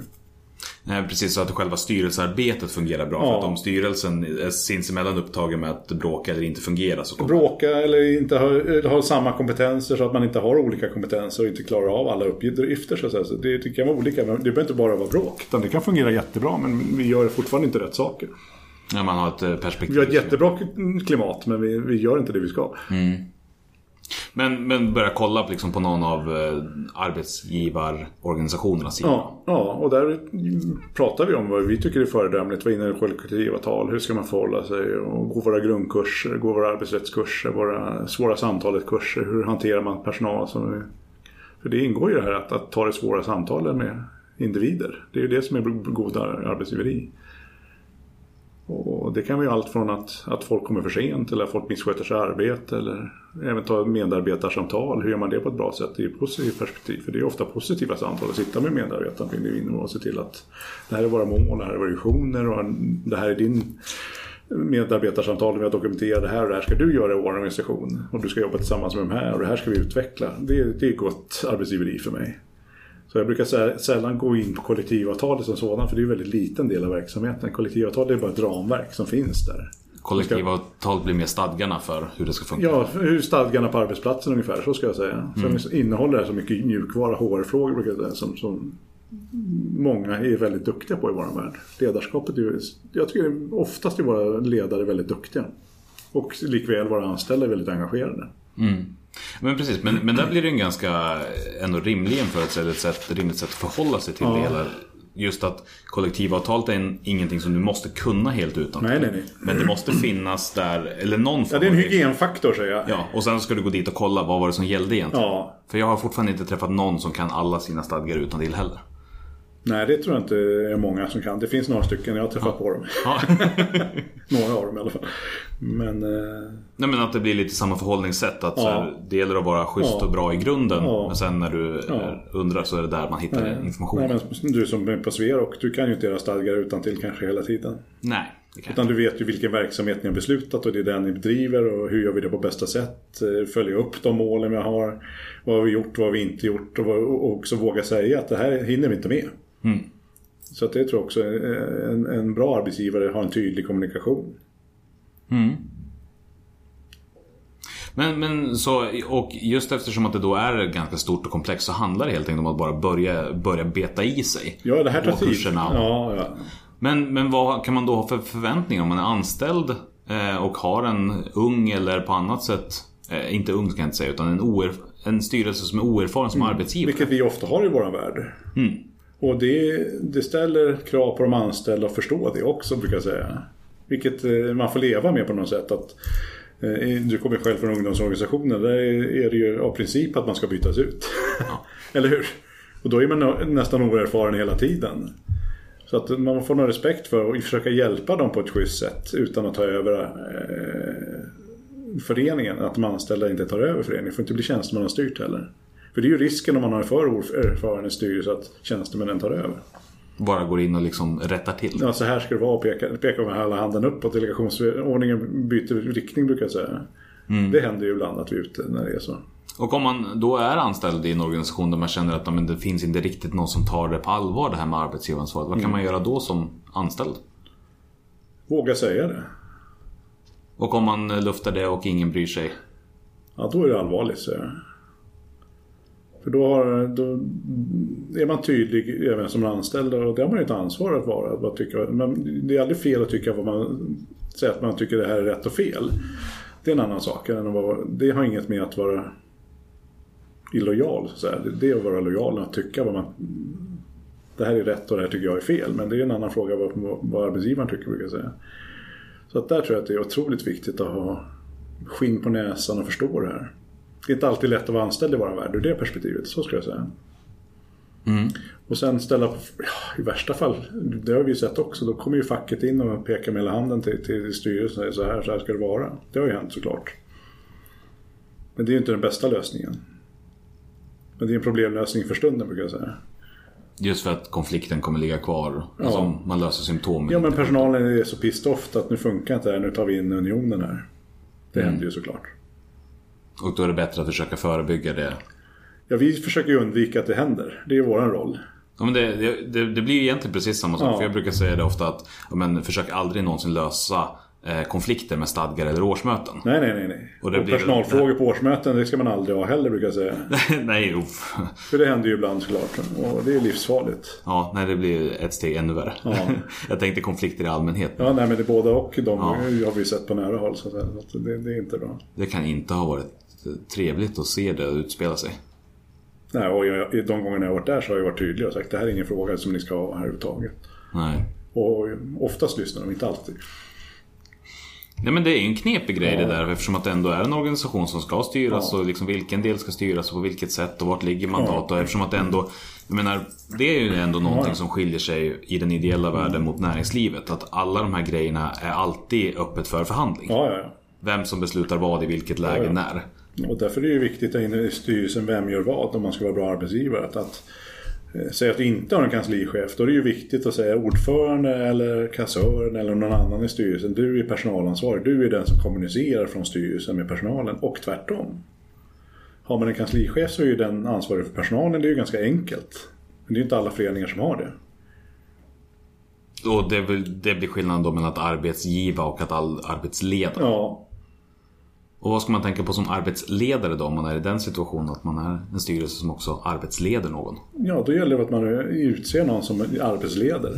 Nej, precis så att själva styrelsearbetet fungerar bra. Ja. För att om styrelsen är sinsemellan upptagen med att bråka eller inte fungera så kommer Bråka eller inte ha, eller ha samma kompetenser så att man inte har olika kompetenser och inte klarar av alla uppgifter. Så att säga. Så det, det kan vara olika, men det behöver inte bara vara bråk. Utan det kan fungera jättebra men vi gör fortfarande inte rätt saker. när man har ett eh, perspektiv. Vi har ett jättebra klimat men vi, vi gör inte det vi ska. Men, men börja kolla liksom, på någon av eh, arbetsgivarorganisationernas sida. Ja, ja, och där pratar vi om vad vi tycker är föredömligt. Vad innebär kollektivavtal? Hur ska man förhålla sig? Och gå våra grundkurser, gå våra arbetsrättskurser, våra svåra samtalet-kurser. Hur hanterar man personal? Som. För det ingår ju det här att, att ta det svåra samtalen med individer. Det är ju det som är god arbetsgiveri. Och det kan vara allt från att, att folk kommer för sent eller att folk missköter sig i arbete eller även ta medarbetarsamtal. Hur gör man det på ett bra sätt i ett positivt perspektiv? För det är ofta positiva samtal att sitta med medarbetaren på individnivå och se till att det här är våra mål, det här är våra visioner och det här är din medarbetarsamtal. Vi har dokumenterat det här och det här ska du göra i vår organisation. Och du ska jobba tillsammans med de här och det här ska vi utveckla. Det, det är gott arbetsgiveri för mig. Så jag brukar sä- sällan gå in på kollektivavtalet som sådan för det är en väldigt liten del av verksamheten. Kollektivavtal är bara ett ramverk som finns där. Kollektivavtal blir mer stadgarna för hur det ska funka. Ja, hur stadgarna på arbetsplatsen ungefär, så ska jag säga. Sen innehåller det så mycket mjukvara, HR-frågor brukar jag säga, som, som många är väldigt duktiga på i vår värld. Ledarskapet är jag tycker oftast är våra ledare väldigt duktiga. Och likväl våra anställda är väldigt engagerade. Men precis, men, men där blir det en ganska ändå rimlig jämförelse, eller ett sätt, rimligt sätt att förhålla sig till Ja. det hela. Just att kollektivavtalet är en, ingenting som du måste kunna helt utan. Nej, nej, nej. Men det måste finnas där, eller någon form Ja, det är en hygienfaktor säger jag. Ja, och sen ska du gå dit och kolla vad var det som gällde egentligen. Ja. För jag har fortfarande inte träffat någon som kan alla sina stadgar utan till heller. Nej, det tror jag inte är många som kan. Det finns några stycken, jag har träffat på dem. Ja. Några av dem i alla fall. Men eh, Nej men att det blir lite samma förhållningssätt. Att så Ja. här, det gäller att vara schysst Ja. och bra i grunden. Ja. Men sen när du undrar så är det där man hittar information. nej, men du som är på Sverok, du kan ju inte era stadgar utan till kanske hela tiden. Nej, Utan du vet ju vilken verksamhet ni har beslutat och det är den ni bedriver och hur gör vi det på bästa sätt. Eh, Följa upp de målen vi har. Vad har vi gjort, vad har vi inte gjort och, också våga säga att det här hinner vi inte med. Så att det tror jag också är en, en bra arbetsgivare har en tydlig kommunikation. Men, men så, och just eftersom att det då är ganska stort och komplext så handlar det helt enkelt om att bara börja, börja beta i sig. Ja, det här tar tid. Ja, ja. Men, men vad kan man då ha för förväntningar om man är anställd eh, och har en ung eller på annat sätt, eh, inte ung ska jag inte säga, utan en, oerf- en styrelse som är oerfaren som arbetsgivare. Vilket vi ofta har i vår värld. Och det, det ställer krav på de anställda att förstå det också, brukar jag säga. Vilket eh, man får leva med på något sätt. Att, eh, du kommer själv från ungdomsorganisationen. Där är det ju av princip att man ska bytas ut. Eller hur? Och då är man nästan oerfaren hela tiden. Så att man får någon respekt för att försöka hjälpa dem på ett schysst sätt utan att ta över eh, föreningen. Att de anställda inte tar över föreningen. Får inte bli tjänstemannastyrt heller. För det är ju risken om man har en för erfaren styrelse att tjänstemännen tar över. Bara går in och liksom rättar till. Ja, så här ska det vara och peka, peka med hela handen uppåt. Delegationsordningen byter riktning brukar jag säga. Det händer ju ibland att vi är ute när det är så. Och om man då är anställd i en organisation där man känner att men det finns inte riktigt någon som tar det på allvar det här med arbetsgivaransvaret. Vad kan man göra då som anställd? Våga säga det. Och om man luftar det och ingen bryr sig? Ja, då är det allvarligt säger jag. För då, har, då är man tydlig även som anställd och det har man ju ett ansvar att vara. Att tycka, men det är aldrig fel att tycka vad man säger att man tycker det här är rätt och fel. Det är en annan sak. Än att vara, det har inget med att vara illojal. Så att säga. Det är att vara lojal och att tycka vad man det här är rätt och det här tycker jag är fel. Men det är en annan fråga vad, vad arbetsgivaren tycker brukar jag säga. Så att där tror jag att det är otroligt viktigt att ha skinn på näsan och förstå det här. Det är inte alltid lätt att vara anställd i vår värld ur det perspektivet, så ska jag säga. Och sen ställa, ja, i värsta fall, det har vi ju sett också, då kommer ju facket in och pekar med hela handen till, till styrelsen och säger så här, så här ska det vara. Det har ju hänt såklart. Men det är ju inte den bästa lösningen. Men det är en problemlösning för stunden brukar jag säga. Just för att konflikten kommer ligga kvar. Alltså man löser symptomen. Ja men personalen är så pissed off att nu funkar inte det här, nu tar vi in unionen här. Det händer ju såklart. Och då är det bättre att försöka förebygga det. Ja, vi försöker ju undvika att det händer. Det är våran roll. Ja, men det, det, det, det blir ju egentligen precis samma sak. Ja. För jag brukar säga det ofta att ja, men, försök aldrig någonsin lösa eh, konflikter med stadgar eller årsmöten. Nej, nej, nej. nej. Och Och, det personalfrågor på årsmöten, det ska man aldrig ha heller brukar jag säga. nej, uff. För det händer ju ibland såklart. Och det är livsfarligt. Ja, nej, det blir ett steg ännu värre. Ja. jag tänkte konflikter i allmänhet. Ja, nej men det är båda och de Ja. har vi sett på nära håll. Så det, det är inte bra. Det kan inte ha varit trevligt att se det utspela sig. Nej, och jag, de gångerna jag har varit där så har jag varit tydlig och sagt det här är ingen fråga som ni ska ha här överhuvudtaget. Nej. Och oftast lyssnar de, inte alltid. Nej men det är ju en knepig grej det där eftersom att det ändå är en organisation som ska styras Ja. och liksom vilken del ska styras och på vilket sätt och vart ligger mandat och eftersom att det ändå Jag menar, det är ju ändå någonting Ja. som skiljer sig i den ideella världen mot näringslivet. Att alla de här grejerna är alltid öppet för förhandling. Ja, ja, ja. Vem som beslutar vad i vilket läge Ja, ja. när. Och därför är det viktigt att in i styrelsen vem gör vad om man ska vara bra arbetsgivare. Att, att eh, säga att du inte har en kanslichef, då är det ju viktigt att säga ordförande eller kassören eller någon annan i styrelsen. Du är personalansvarig, du är den som kommunicerar från styrelsen med personalen och tvärtom. Har man en kanslichef så är ju den ansvarig för personalen, det är ju ganska enkelt. Men det är ju inte alla föreningar som har det. Och det, blir skillnaden då mellan att arbetsgiva och att all, arbetsleda. Ja, och vad ska man tänka på som arbetsledare då om man är i den situationen att man är en styrelse som också arbetsleder någon? Ja, då gäller det att man utser någon som arbetsleder.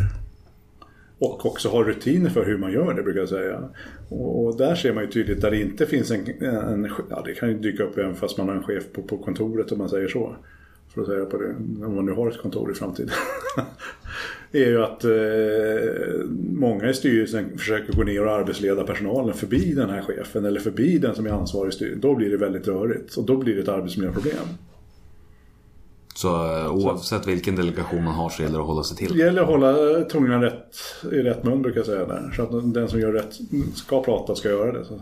Och också har rutiner för hur man gör det brukar jag säga. Och, och där ser man ju tydligt där det inte finns en, en... Ja, det kan ju dyka upp även fast man har en chef på, på kontoret om man säger så. För att säga på det, om man nu har ett kontor i framtiden. är ju att eh, många i styrelsen försöker gå ner och arbetsleda personalen förbi den här chefen eller förbi den som är ansvarig i styrelsen. Då blir det väldigt rörigt och då blir det ett arbetsmiljöproblem. Så eh, oavsett vilken delegation man har så gäller det att hålla sig Det till. gäller att hålla tungan rätt, i rätt mun brukar jag säga där. Så att den som gör rätt ska prata ska göra det. Så.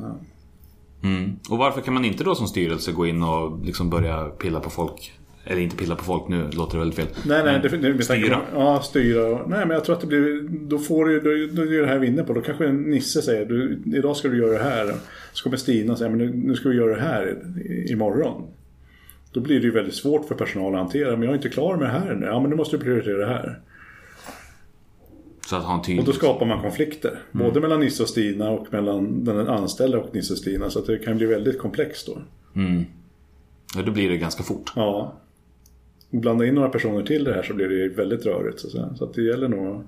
Mm. Och varför kan man inte då som styrelse gå in och liksom börja pilla på folk? Eller inte pilla på folk nu, låter det väldigt fel. Nej, nej, det, det, styra. Ja, styra. Nej, men jag tror att det blir... Då får du då, då är det här vi inne på. Då kanske Nisse säger du, idag ska du göra det här. Så kommer Stina säga men nu, nu ska vi göra det här imorgon. Då blir det ju väldigt svårt för personal att hantera. Men jag är inte klar med det här ännu. Ja, men nu måste du prioritera det här. Så att ha en tydlig... Och då skapar man konflikter. Både mellan Nisse och Stina och mellan den anställda och Nisse och Stina. Så att det kan bli väldigt komplext då. Ja, då blir det ganska fort. Ja. Blanda in några personer till det här så blir det väldigt rörigt. Så, att säga. så att det gäller nog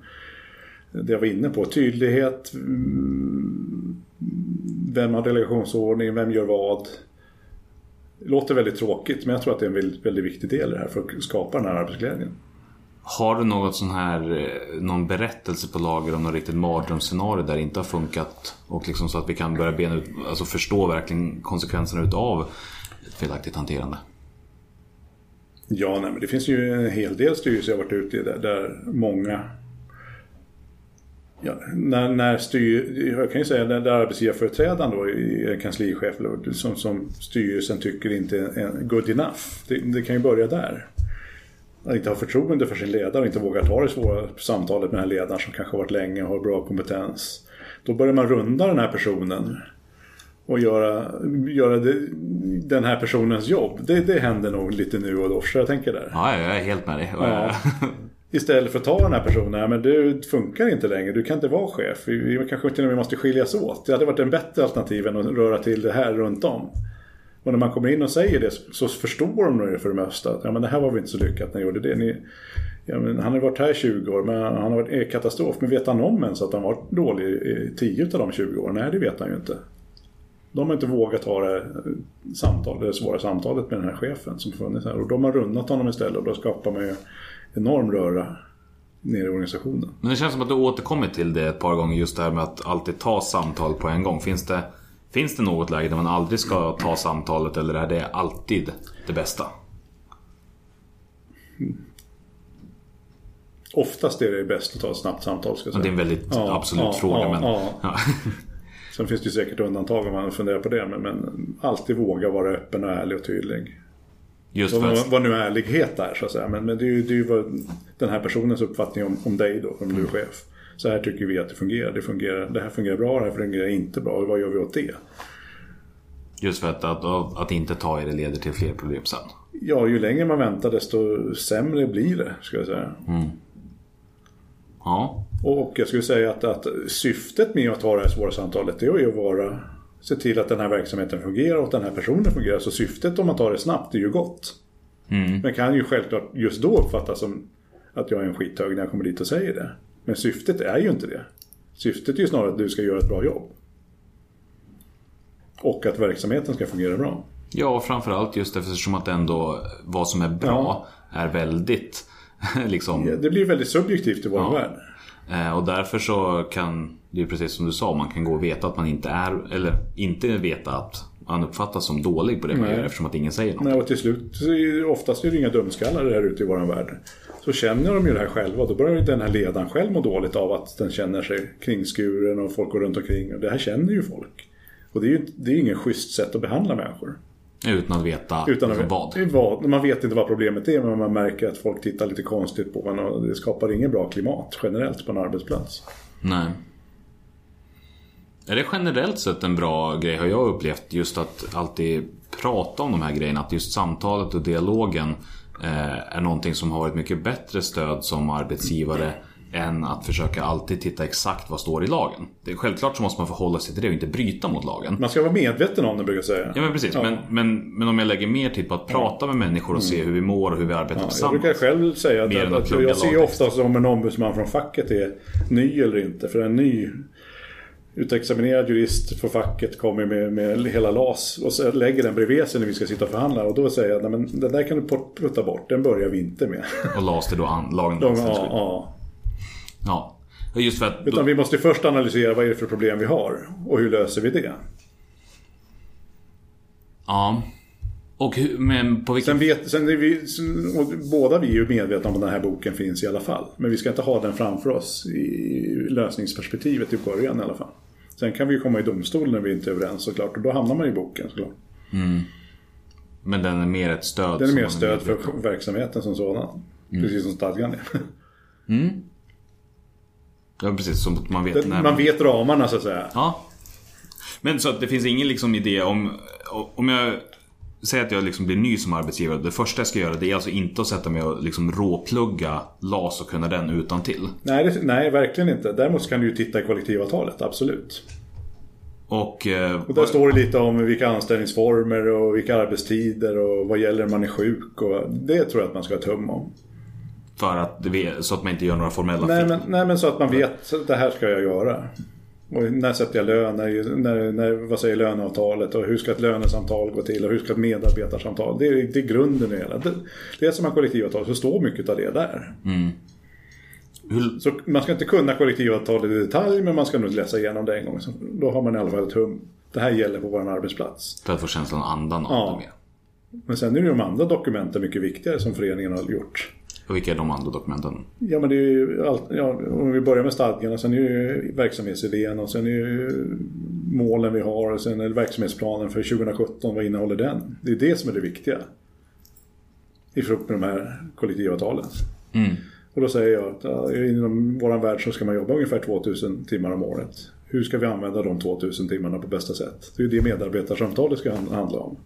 det jag var inne på. Tydlighet. Mm, vem har delegationsordning? Vem gör vad? Det låter väldigt tråkigt men jag tror att det är en väldigt, väldigt viktig del i det här för att skapa den här arbetsglädjen. Har du något sån här, eh, någon berättelse på lager om något riktigt mardrömsscenario där det inte har funkat? Och liksom så att vi kan börja bena ut, alltså förstå verkligen konsekvenserna utav ett felaktigt hanterande. Ja, nej, men det finns ju en hel del styrelser jag varit ute i där, där många Ja, när, när styr, jag kan ju säga när där arbetsgivarföreträdaren då är kanslichef som, som styrelsen tycker inte är good enough. Det, det kan ju börja där. Att inte ha förtroende för sin ledare och inte våga ta det svåra samtalet med den här ledaren som kanske har varit länge och har bra kompetens. Då börjar man runda den här personen och göra, göra det, den här personens jobb. Det, det händer nog lite nu och då, så jag tänker där. Ja, jag är helt med dig. Ja. Istället för att ta den här personen, ja, men det funkar inte längre, du kan inte vara chef. Vi, vi kanske till och med måste skiljas åt. Det hade varit en bättre alternativ än att röra till det här runt om. Och när man kommer in och säger det så förstår de det för det mesta. Att, ja, men det här var väl inte så lyckat när ni gjorde det. Ni, ja, men han har varit här i 20 år, men han har varit katastrof. Men vet han om ens att han varit dålig i 10 av de 20 åren? Nej, det vet han ju inte. De har inte vågat ha det, samtal, det svåra samtalet med den här chefen som funnits här. Och de har runnat honom istället och då skapar man ju enorm röra nere i organisationen. Men det känns som att du återkommit till det ett par gånger just det här med att alltid ta samtal på en gång. Finns det, finns det något läge där man aldrig ska ta samtalet eller är det alltid det bästa? Oftast är det bäst att ta ett snabbt samtal. Ska jag säga. Det är en väldigt Ja, absolut ja, fråga. ja, men. Sen finns det ju säkert undantag om man funderar på det. Men, men alltid våga vara öppen och ärlig och tydlig. Just Och vad, vad nu ärlighet är så att säga. Men, men det är ju, det är ju vad den här personens uppfattning om, om dig då, om du är chef. Så här tycker vi att det fungerar. Det, fungerar. det här fungerar bra, det här fungerar inte bra. Vad gör vi åt det? Just för att, att, att inte ta i det leder till fler problem sen. Ja, ju längre man väntar desto sämre blir det, ska jag säga. Ja, Och jag skulle säga att, att syftet med att ha det här svåra samtalet det är ju att vara se till att den här verksamheten fungerar och att den här personen fungerar. Så syftet om man tar det snabbt är ju gott. Men kan ju självklart just då uppfattas som att jag är en skithög när jag kommer dit och säger det. Men syftet är ju inte det. Syftet är ju snarare att du ska göra ett bra jobb. Och att verksamheten ska fungera bra. ja framförallt just eftersom att ändå vad som är bra är väldigt liksom Det blir väldigt subjektivt i vår Ja. värld. Eh, Och därför så kan det är precis som du sa, man kan gå och veta att man inte är, eller inte veta att man uppfattas som dålig på det man gör eftersom att ingen säger något. Nej, och till slut, oftast är det inga dumskallar här ute i vår värld. Så känner de ju det här själva. Då börjar ju den här ledaren själv må dåligt av att den känner sig kringskuren och folk går runt omkring. Och det här känner ju folk. Och det är ju det är ingen schysst sätt att behandla människor. Utan att veta Utan att liksom vad. vad. Man vet inte vad problemet är men man märker att folk tittar lite konstigt på en och det skapar inget bra klimat generellt på en arbetsplats. Nej. Är det generellt sett en bra grej har jag upplevt just att alltid prata om de här grejerna. Att just samtalet och dialogen eh, är någonting som har varit mycket bättre stöd som arbetsgivare än att försöka alltid titta exakt vad står i lagen. Det är, självklart så måste man förhålla sig till det och inte bryta mot lagen. Man ska vara medveten om det brukar jag säga. Ja men precis, men, men, men om jag lägger mer tid på att prata med människor och se hur vi mår och hur vi arbetar Mm. Ja, jag tillsammans. brukar själv säga att, att, att plugga jag ser ofta som en ombudsman från facket är ny eller inte. För en ny utexaminerad jurist från facket kommer med, med hela LAS och så lägger den bredvid sig när vi ska sitta och förhandla. Och då säger jag, men den där kan du put- putta bort, den börjar vi inte med. Och las det då an, lagen om anställningsskydd. ja, ja. Ja. Just för att... Utan vi måste först analysera vad är det för problem vi har och hur löser vi det. ja. Och hur, men på vilket... Sen vet, sen vi, sen- båda vi är ju medvetna om att den här boken finns i alla fall. Men vi ska inte ha den framför oss i lösningsperspektivet i början i alla fall. Sen kan vi ju komma i domstol när vi inte är överens såklart. Och då hamnar man i boken såklart. Men den är mer ett stöd. Den är mer stöd för verksamheten som sådan. Precis som stadgan är. Ja precis, att man vet när Man vet ramarna så att säga. Ja. Men så att det finns ingen liksom idé om... Om jag säger att jag liksom blir ny som arbetsgivare. Det första jag ska göra det är alltså inte att sätta mig och liksom råplugga LAS och kunna den utan till. Nej, det, nej, verkligen inte. Däremot kan du ju titta i kollektivavtalet, absolut. Och... Eh, Och där står det lite om vilka anställningsformer och vilka arbetstider och vad gäller när man är sjuk. Och det tror jag att man ska ha tum om. För att, vet- så att man inte gör några formella Nej fel. men, nej men så att man vet att det här ska jag göra. Och när sätter jag lön? När, när, när, vad säger löneavtalet? Och hur ska ett lönesamtal gå till? Och hur ska ett medarbetarsamtal? Det är, det är grunden i hela. Det, det är som en kollektivavtal så står mycket av det där. Hur, Så man ska inte kunna kollektivavtalet i detalj men man ska nog läsa igenom det en gång. Så då har man i alla fall ett hum. Det här gäller på vår arbetsplats. för att få känslan andan av Ja. det mer. Men sen är ju de andra dokumenten mycket viktigare som föreningen har gjort. Och vilka är de andra dokumenten? Ja men det är ju allt, ja, om vi börjar med stadgarna, sen är det ju verksamhetsidén och sen är det ju målen vi har och sen är det verksamhetsplanen för 2017, vad innehåller den? Det är det som är det viktiga. I frukt med de här kollektivavtalen. Och då säger jag att inom vår värld så ska man jobba ungefär 2000 timmar om året. Hur ska vi använda de 2000 timmarna på bästa sätt? Det är ju det medarbetarsamtalet ska hand- handla om.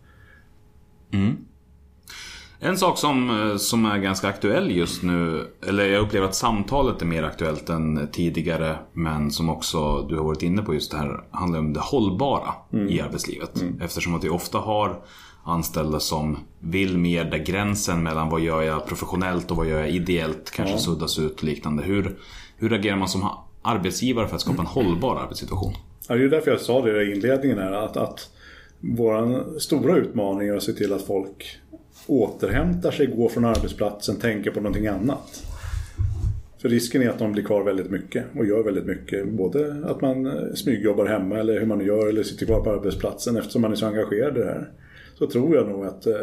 En sak som, eh, som är ganska aktuell just nu, eller jag upplever att samtalet är mer aktuellt än tidigare, men som också du har varit inne på just det här, handlar om det hållbara i arbetslivet. Eftersom att vi ofta har anställda som vill mer där gränsen mellan vad gör jag professionellt och vad gör jag ideellt kanske suddas ut och liknande. Hur, hur agerar man som arbetsgivare för att skapa en hållbar arbetssituation? Ja, det är därför jag sa det i inledningen här att, att vår stora utmaning är att se till att folk återhämtar sig, går från arbetsplatsen, tänker på någonting annat. För risken är att de blir kvar väldigt mycket och gör väldigt mycket. Både att man eh, smygjobbar hemma eller hur man gör eller sitter kvar på arbetsplatsen eftersom man är så engagerad i det här. Så tror jag nog att eh,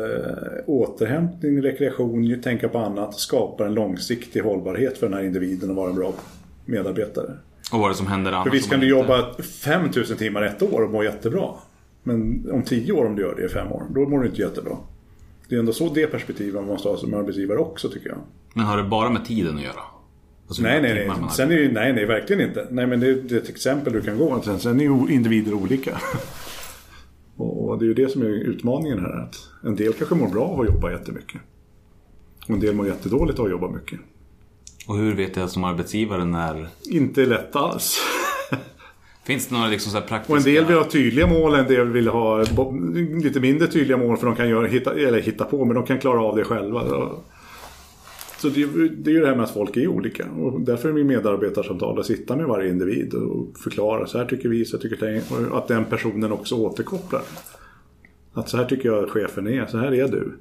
återhämtning, rekreation, tänka på annat skapar en långsiktig hållbarhet för den här individen att vara en bra medarbetare. Och vad är det som händer annars? För visst kan du inte- jobba 5000 timmar ett år och må jättebra. Men om 10 år om du gör det i 5 år, då mår du inte jättebra. Det är ändå så det perspektivet man måste ha som arbetsgivare också tycker jag. Men har det bara med tiden att göra? Alltså Nej, nej, nej. Sen är ju, nej, nej, verkligen inte. Nej, men det, det är ett exempel du kan gå. Sen, sen är ju individer olika. och, Och det är ju det som är utmaningen här. Att en del kanske mår bra av att jobba jättemycket. Och en del mår jättedåligt av att jobba mycket. Och hur vet jag som arbetsgivare när... Inte lätt alls. Finns det några liksom så här praktiska... Och en del vill ha tydliga mål, en del vill ha lite mindre tydliga mål för de kan göra, hitta, eller hitta på, men de kan klara av det själva. Så det, det är ju det här med att folk är olika. Och därför är min medarbetarsamtal att sitta med varje individ och förklara. Så här tycker vi, så här tycker jag. Och att den personen också återkopplar. Att så här tycker jag chefen är, så här är du.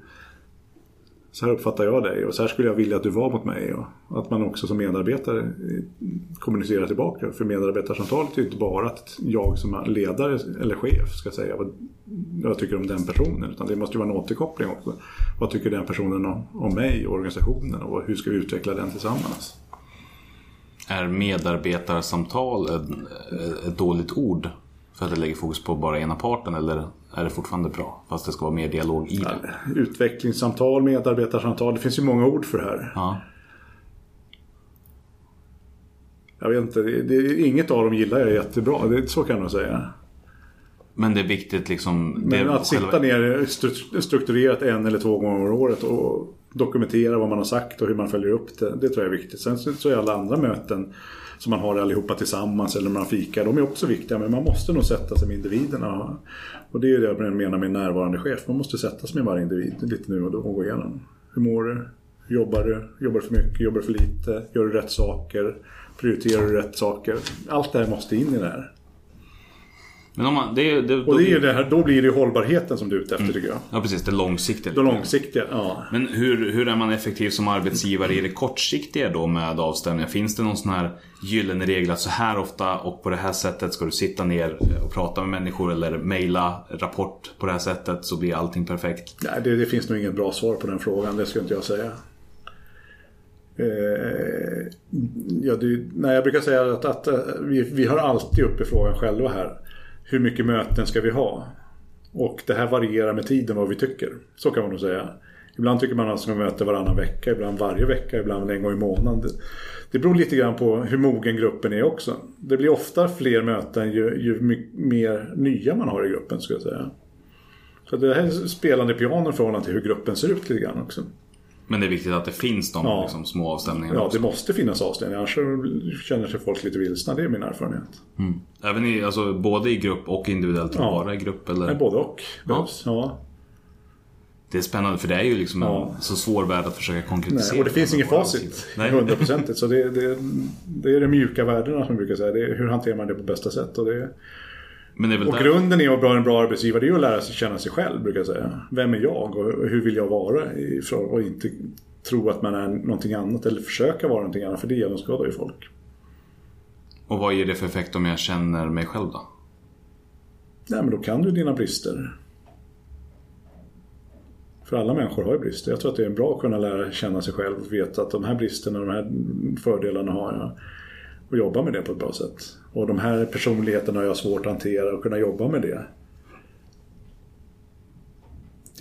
Så här uppfattar jag dig och så här skulle jag vilja att du var mot mig. Och att man också som medarbetare kommunicerar tillbaka. För medarbetarsamtalet är ju inte bara att jag som ledare eller chef ska säga vad jag tycker om den personen. Utan det måste ju vara en återkoppling också. Vad tycker den personen om, om mig och organisationen och hur ska vi utveckla den tillsammans? Är medarbetarsamtal ett, ett dåligt ord? För att det lägger fokus på bara ena parten eller är det fortfarande bra? Fast det ska vara mer dialog i det. Utvecklingssamtal, medarbetarsamtal. Det finns ju många ord för det här. Ja. Jag vet inte, det, det, inget av dem gillar jag jättebra. Det, så kan man säga. Men det är viktigt liksom... Men att sitta själva- ner stru- strukturerat en eller två gånger om året och dokumentera vad man har sagt och hur man följer upp det. Det tror jag är viktigt. Sen så är alla andra möten som man har allihopa tillsammans eller när man fikar, de är också viktiga. Men man måste nog sätta sig med individerna. Och det är det jag menar med närvarande chef. Man måste sätta sig med varje individ lite nu och då och gå igenom. Hur mår du? Hur jobbar du? Jobbar du för mycket? Jobbar du för lite? Gör du rätt saker? Prioriterar du rätt saker? Allt det här måste in i det här. Men om man... Det, det, Och det är det här, då blir det ju hållbarheten som du är ute efter tycker jag. Ja precis, det långsiktiga. Det långsiktiga, ja. Men hur, hur är man effektiv som arbetsgivare i det kortsiktiga då med avstämningar? Finns det någon sån här gyllene regel att så här ofta och på det här sättet ska du sitta ner och prata med människor eller mejla rapport på det här sättet så blir allting perfekt? Nej, det, det finns nog inget bra svar på den frågan, det ska inte jag säga. Eh, ja, det, nej, jag brukar säga att, att eh, vi, vi har alltid uppe frågan själva här. Hur mycket möten ska vi ha? Och det här varierar med tiden vad vi tycker. Så kan man nog säga. Ibland tycker man att man ska möta varannan vecka, ibland varje vecka, ibland en gång i månaden. Det, beror lite grann på hur mogen gruppen är också. Det blir ofta fler möten ju, ju mer nya man har i gruppen, skulle jag säga. Så det här är spelande piano i förhållande till hur gruppen ser ut lite grann också. Men det är viktigt att det finns de Ja. liksom, små avstämningarna Ja, också. det måste finnas avstängningar, annars känner sig folk lite vilsna. Det är min erfarenhet. Även i, alltså, både i grupp och individuellt, Ja. bara i grupp eller? Men både och behövs. Ja. Det är spännande för det är ju liksom Ja. en så svår värld att försöka konkretisera. Nej, och det finns inget facit. Nej. Hundraprocentigt. Så det, det, det är de mjuka värdena som jag brukar säga. Det är, hur hanterar man det på bästa sätt? Och, det, och där... grunden är att vara en bra arbetsgivare. Det är ju att lära sig känna sig själv, brukar jag säga. Vem är jag och hur vill jag vara? Och inte tro att man är någonting annat eller försöka vara någonting annat. För det genomskådar ju folk. Och vad ger det för effekt om jag känner mig själv då? Nej, men då kan du dina brister. För alla människor har ju brister. Jag tror att det är bra att kunna lära känna sig själv och veta att de här bristerna, de här fördelarna har jag. Och jobba med det på ett bra sätt. Och de här personligheterna har jag svårt att hantera och kunna jobba med det.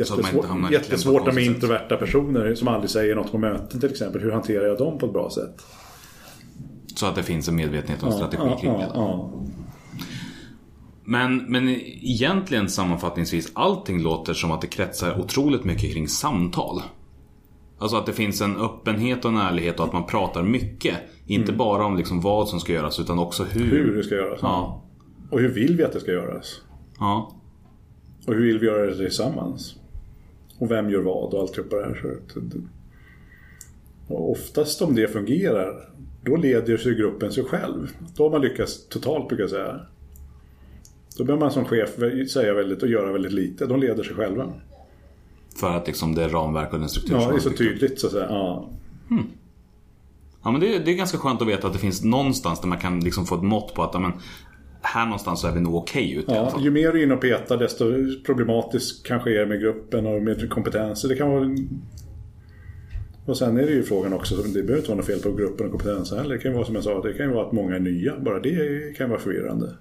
Så att Jättesvårt, med introverta personer som aldrig säger något på möten till exempel. Hur hanterar jag dem på ett bra sätt? Så att det finns en medvetenhet och en strategi ja, kring det. ja, ja. Men, men egentligen sammanfattningsvis, allting låter som att det kretsar otroligt mycket kring samtal. Alltså att det finns en öppenhet och en ärlighet och att man pratar mycket. Inte bara om liksom vad som ska göras utan också hur. Mm. Hur det ska göras. Ja. Och hur vill vi att det ska göras? Ja. Och hur vill vi göra det tillsammans? Och vem gör vad och alltihopa det här. Och oftast om det fungerar, då leder sig gruppen sig själv. Då har man lyckats totalt brukar jag säga. Då behöver man som chef säga väldigt och göra väldigt lite. De leder sig själva. För att liksom det är ramverk och den struktur Ja, som det är så tydligt så att säga. Ja. Ja men det, det är ganska skönt att veta att det finns någonstans där man kan liksom få ett mått på att ja, men, här någonstans så är vi nog okej ute i alla Ja, ju mer du är inne och petar desto problematiskt kanske är med gruppen och med kompetenser. Det kan vara... Och sen är det ju frågan också, det behöver inte vara något fel på gruppen och kompetensen heller. Det kan ju vara som jag sa, det kan ju vara att många är nya. Bara det kan ju vara förvirrande.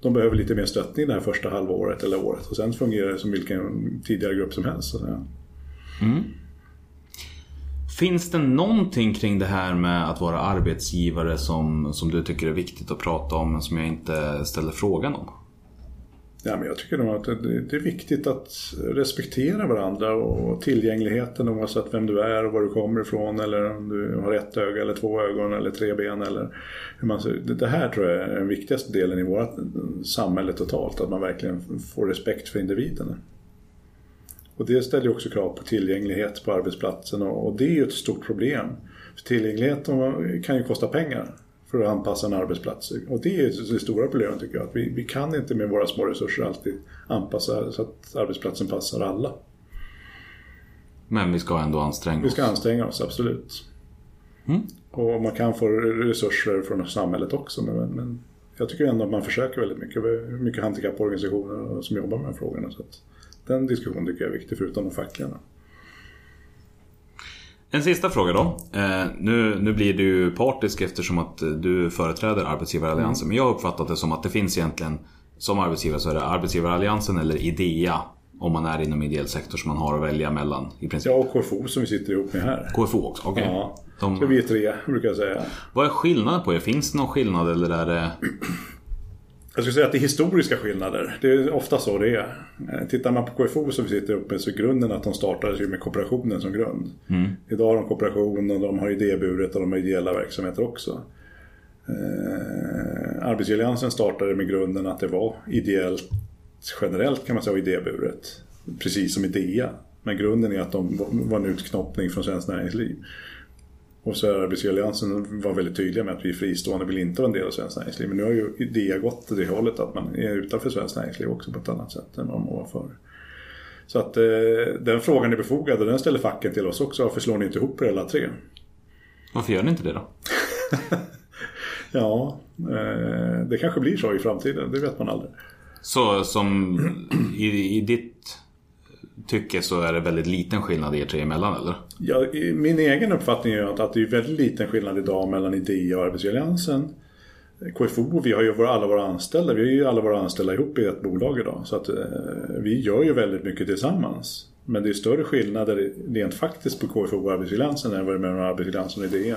De behöver lite mer stöttning det här första halvåret eller året. Och sen fungerar det som vilken tidigare grupp som helst. Så, att säga. Mm. Finns det någonting kring det här med att vara arbetsgivare som, som du tycker är viktigt att prata om men som jag inte ställer frågan om? Ja, men jag tycker nog att det, det är viktigt att respektera varandra och tillgängligheten oavsett vem du är och var du kommer ifrån eller om du har ett öga eller två ögon eller tre ben eller hur man ser det, här tror jag är den viktigaste delen i vårt samhälle totalt, att man verkligen får respekt för individerna. Och det ställer också krav på tillgänglighet på arbetsplatsen och, och det är ju ett stort problem. För tillgänglighet kan ju kosta pengar för att anpassa en arbetsplats. Och det är det stora problemet tycker jag. Att vi, vi kan inte med våra små resurser alltid anpassa så att arbetsplatsen passar alla. Men vi ska ändå anstränga Vi ska oss. anstränga oss, absolut. Mm. Och man kan få resurser från samhället också. Men, men jag tycker ändå att man försöker väldigt mycket. Mycket handikapporganisationer som jobbar med de här frågorna. Så att den diskussionen tycker jag är viktig, förutom de fackliga. En sista fråga då. Eh, nu, nu blir du partisk eftersom att eh, du företräder Arbetsgivaralliansen. Men jag har uppfattat det som att det finns egentligen, som arbetsgivare så är det Arbetsgivaralliansen eller IDEA. Om man är inom ideell sektor som man har att välja mellan i princip. Ja, och KFO som vi sitter ihop med här. KFO också, okej. Ja, De- så vi är tre brukar jag säga. Vad är skillnaden på er? Finns det någon skillnad eller är det... Jag skulle säga att det är historiska skillnader. Det är ofta så det är. Eh, Tittar man på KFO som vi sitter uppe med så är grunden att de startades ju med kooperationen som grund. Idag har de kooperation och de har idéburet och de har ideella verksamheter också. Eh, Arbetsgivaralliansen startade med grunden att det var ideellt generellt kan man säga och idéburet. Precis som IDEA. Men grunden är att de var en utknoppning från Svenskt Näringsliv. Och så är Arbetsgivaralliansen var väldigt tydliga med att vi fristående vill inte vara en del av Svenskt Näringsliv. Men nu har ju idéa gått till det hållet att man är utanför Svenskt Näringsliv också på ett annat sätt än vad man var förr. Så att eh, den frågan är befogad och den ställer facken till oss också. Varför slår ni inte ihop er alla tre? Varför gör ni inte det då? Ja, eh, det kanske blir så i framtiden. Det vet man aldrig. Så som i, i ditt tycke så är det väldigt liten skillnad er tre emellan eller? Ja, min egen uppfattning är att, att det är väldigt liten skillnad idag mellan IDEA och Arbetsgivaralliansen. KFO, vi har ju alla våra anställda, vi är ju alla våra anställda ihop i ett bolag idag. Så att eh, vi gör ju väldigt mycket tillsammans. Men det är större skillnader rent faktiskt på KFO och Arbetsgivaralliansen än vad det är mellan Arbetsgivaralliansen och IDEA.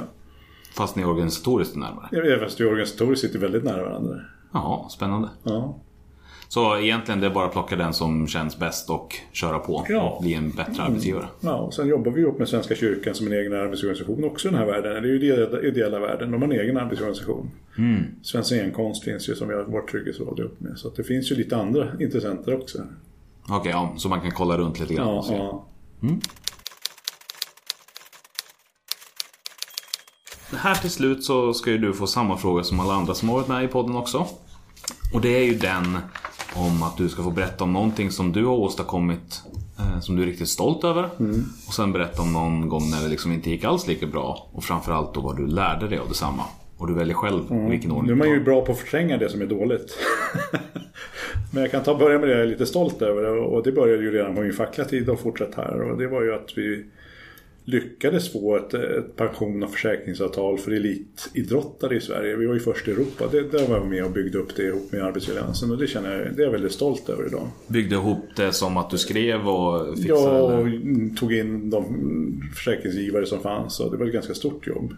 Fast ni är organisatoriskt närmare? Vet, Fast vi organisatoriskt sitter väldigt nära varandra. Ja, spännande. Ja. Så egentligen det är bara att plocka den som känns bäst och köra på Ja. och bli en bättre arbetsgivare. Ja, och sen jobbar vi ihop med Svenska kyrkan som en egen arbetsorganisation också i den här världen. Det är ju ideella, ideella världen. De har en egen arbetsorganisation. Mm. Svensk scenkonst finns ju som vi har vårt trygghetsråd ihop med. Så det finns ju lite andra intressenter också. Okej, ja, så man kan kolla runt lite grann. Ja, och se. ja. Här till slut så ska ju du få samma fråga som alla andra som har varit med i podden också. Och det är ju den om att du ska få berätta om någonting som du har åstadkommit eh, som du är riktigt stolt över. Mm. Och sen berätta om någon gång när det liksom inte gick alls lika bra. Och framförallt då vad du lärde dig av detsamma. Och du väljer själv vilken ordning Nu är man ju bra på att förtränga det som är dåligt. Men jag kan ta börja med det jag är lite stolt över. Och det började ju redan på min fackliga tid och fortsatt här. Och det var ju att vi lyckades få ett, ett pension och försäkringsavtal för elitidrottare i Sverige. Vi var ju först i Europa. Det, där var jag med och byggde upp det ihop med Arbetsgivaralliansen. Och det känner jag, det är jag väldigt stolt över idag. Byggde ihop det som att du skrev och fixade Jag eller? tog in de försäkringsgivare som fanns och det var ett ganska stort jobb.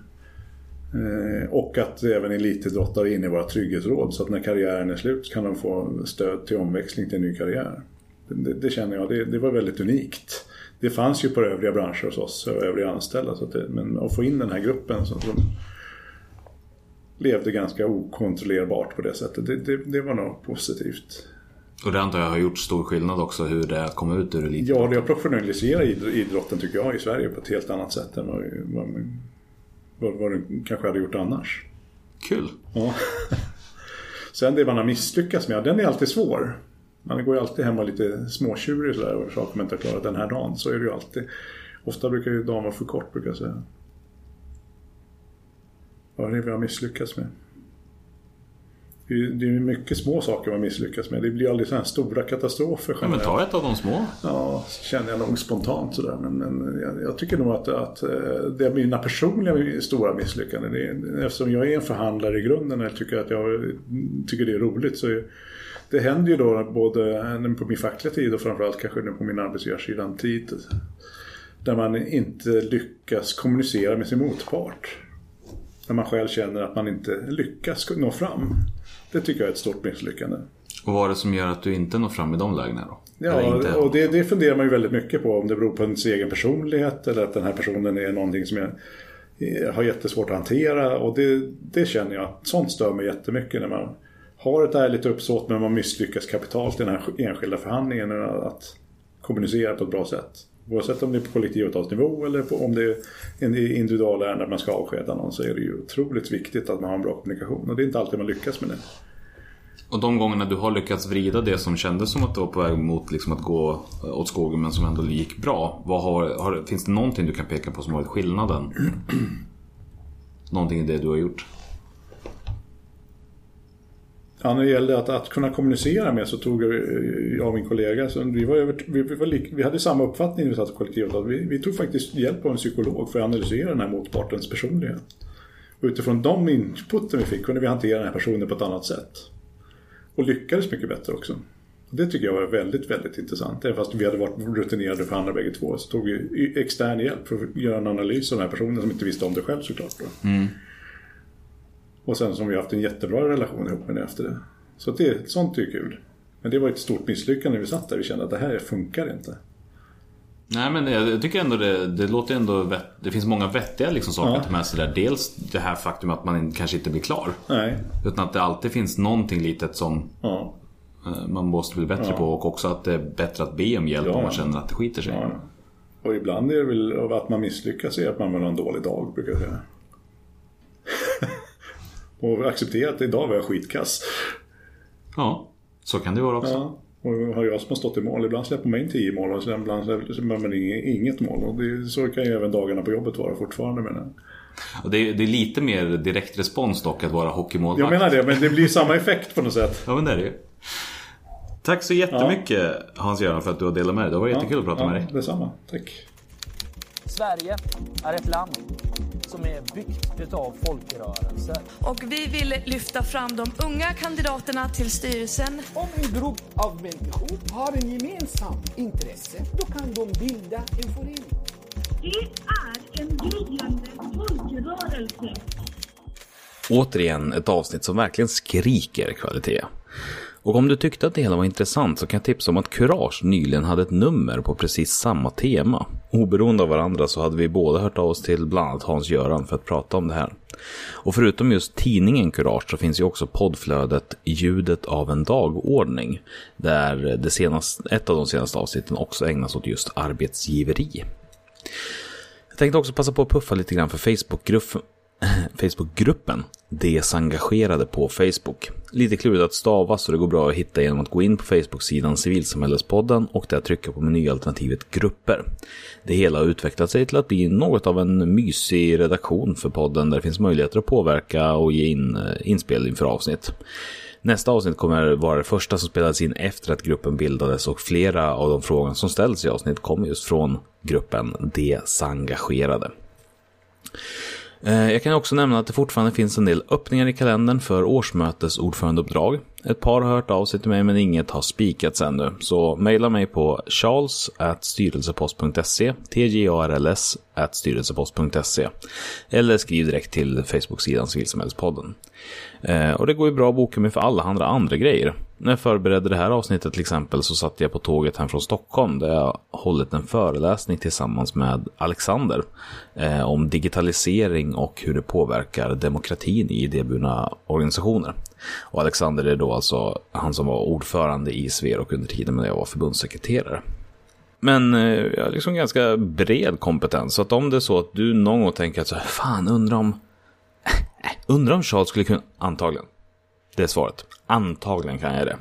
Eh, Och att även elitidrottare är inne i våra trygghetsråd så att när karriären är slut kan de få stöd till omväxling till en ny karriär. Det, det känner jag, det, det var väldigt unikt. Det fanns ju på övriga branscher hos oss och övriga anställda. Så att det, men att få in den här gruppen som, som levde ganska okontrollerbart på det sättet, det, det, det var nog positivt. Och det antar jag har gjort stor skillnad också hur det komma ut ur elit. Ja, det har professionaliserat id- idrotten tycker jag i Sverige på ett helt annat sätt än vad, vad, vad, vad den kanske hade gjort annars. Kul. Ja. Sen det man har misslyckats med, den är alltid svår. Man går ju alltid hem och lite småtjurig sådär över saker man inte har klarat den här dagen. Så är det ju alltid. Ofta brukar ju dagen vara för kort brukar jag säga. Vad är det vi har misslyckats med? Det är ju det är ju mycket små saker man misslyckas med. Det blir ju aldrig sådana här stora katastrofer Ja, men ta ett av de små. Ja, känner jag nog spontant sådär. Men, men jag, jag tycker nog att, att eh, det är mina personliga stora misslyckanden. Det är, eftersom jag är en förhandlare i grunden och jag tycker att jag tycker det är roligt. Så är- det händer ju då både på min fackliga tid och framförallt kanske nu på min arbetsgivarsidan tid. Där man inte lyckas kommunicera med sin motpart. När man själv känner att man inte lyckas nå fram. Det tycker jag är ett stort misslyckande. Och vad är det som gör att du inte når fram i de lägena då? Ja, inte? och det, det funderar man ju väldigt mycket på. Om det beror på ens egen personlighet eller att den här personen är någonting som jag eh, har jättesvårt att hantera. Och det, det känner jag, sånt stör mig jättemycket när man har ett ärligt uppsåt men man misslyckas kapitalt i den här enskilda förhandlingen. Att kommunicera på ett bra sätt. Oavsett om det är på kollektivavtalsnivå eller på, om det är en individualärende att man ska avskeda någon så är det ju otroligt viktigt att man har en bra kommunikation. Och det är inte alltid man lyckas med det. Och de gångerna du har lyckats vrida det som kändes som att du var på väg mot liksom att gå eh, åt skogen men som ändå gick bra. Vad har, har, finns det någonting du kan peka på som har varit skillnaden? någonting i det du har gjort? Ja, när det gällde att, att kunna kommunicera med så tog jag, eh, jag och min kollega, så vi, var över, vi, vi, var lik, vi hade samma uppfattning när vi satt i kollektivavtal. Vi, vi tog faktiskt hjälp av en psykolog för att analysera den här motpartens personlighet. Och utifrån de inputen vi fick kunde vi hantera den här personen på ett annat sätt. Och lyckades mycket bättre också. Det tycker jag var väldigt, väldigt intressant. Även fast vi hade varit rutinerade för andra bägge två så tog vi extern hjälp för att göra en analys av den här personen som inte visste om det själv såklart. Då. Mm. Och sen som vi har haft en jättebra relation ihop med det efter det. Så det, sånt är ju kul. Men det var ett stort misslyckande när vi satt där. Vi kände att det här funkar inte. Nej men jag, tycker ändå det, det låter ändå vett, Det finns många vettiga liksom saker Ja. att ta med sig där. Dels det här faktum att man kanske inte blir klar. Nej. Utan att det alltid finns någonting litet som Ja. eh, man måste bli bättre på. Och också att det är bättre att be om hjälp Ja. om man känner att det skiter sig. ja. Och ibland är det väl att man misslyckas är att man vill ha en dålig dag, brukar jag säga. och acceptera att idag var jag skitkass. Ja, så kan det vara också. Ja. Och har jag som har stått i mål. Ibland släpper man in 10 mål och ibland släpper man in inget mål. Och det, så kan ju även dagarna på jobbet vara fortfarande. Menar jag. Och det, är, det är lite mer direkt respons dock att vara hockeymålvakt. jag menar det, men det blir samma effekt på något sätt. Ja men det är det ju. Tack så jättemycket Hans-Göran för att du har delat med dig. Det var jättekul att prata ja, med dig. Detsamma, tack. Sverige är ett land som är byggt utav folkrörelser. Och vi vill lyfta fram de unga kandidaterna till styrelsen Om en grupp av människor har en gemensam intresse, då kan de bilda en förening. Det är en gryende folkrörelse. Återigen ett avsnitt som verkligen skriker kvalitet. Och om du tyckte att det hela var intressant så kan jag tipsa om att Courage nyligen hade ett nummer på precis samma tema. Oberoende av varandra så hade vi båda hört av oss till bland annat Hans-Göran för att prata om det här. Och förutom just tidningen Courage så finns ju också poddflödet Ljudet av en dagordning. Där det senaste, ett av de senaste avsnitten också ägnas åt just arbetsgiveri. Jag tänkte också passa på att puffa lite grann för Facebookgruppen Facebookgruppen Desengagerade på Facebook. Lite klurigt att stava så det går bra att hitta genom att gå in på Facebook-sidan Civilsamhällespodden och där trycka på menyalternativet Grupper. Det hela har utvecklat sig till att bli något av en mysig redaktion för podden där det finns möjligheter att påverka och ge in eh, inspel inför avsnitt. Nästa avsnitt kommer vara det första som spelades in efter att gruppen bildades och flera av de frågor som ställs i avsnitt kommer just från gruppen Desengagerade. Eh, jag kan också nämna att det fortfarande finns en del öppningar i kalendern för årsmötesordförandeuppdrag. Ett par har hört av sig till mig men inget har spikats ännu. Så mejla mig på charlesstyrelsepost.se, tjarlsstyrelsepost.se, styrelsepost.se eller skriv direkt till Facebook-sidan Civilsamhällespodden. Eh, Och det går ju bra att boka mig för alla andra andra grejer. När jag förberedde det här avsnittet till exempel så satt jag på tåget hem från Stockholm där jag hållit en föreläsning tillsammans med Alexander eh, om digitalisering och hur det påverkar demokratin i idéburna organisationer. Och Alexander är då alltså han som var ordförande i Sverok under tiden när jag var förbundssekreterare. Men eh, jag har liksom ganska bred kompetens. Så att om det är så att du någon gång tänker att så här, fan undrar om Undrar om Charles skulle kunna... Antagligen. Det är svaret. Antagligen kan jag det.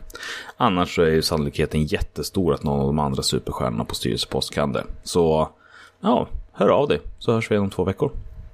Annars så är ju sannolikheten jättestor att någon av de andra superstjärnorna på styrelsepost kan det. Så, ja, hör av dig så hörs vi om två veckor.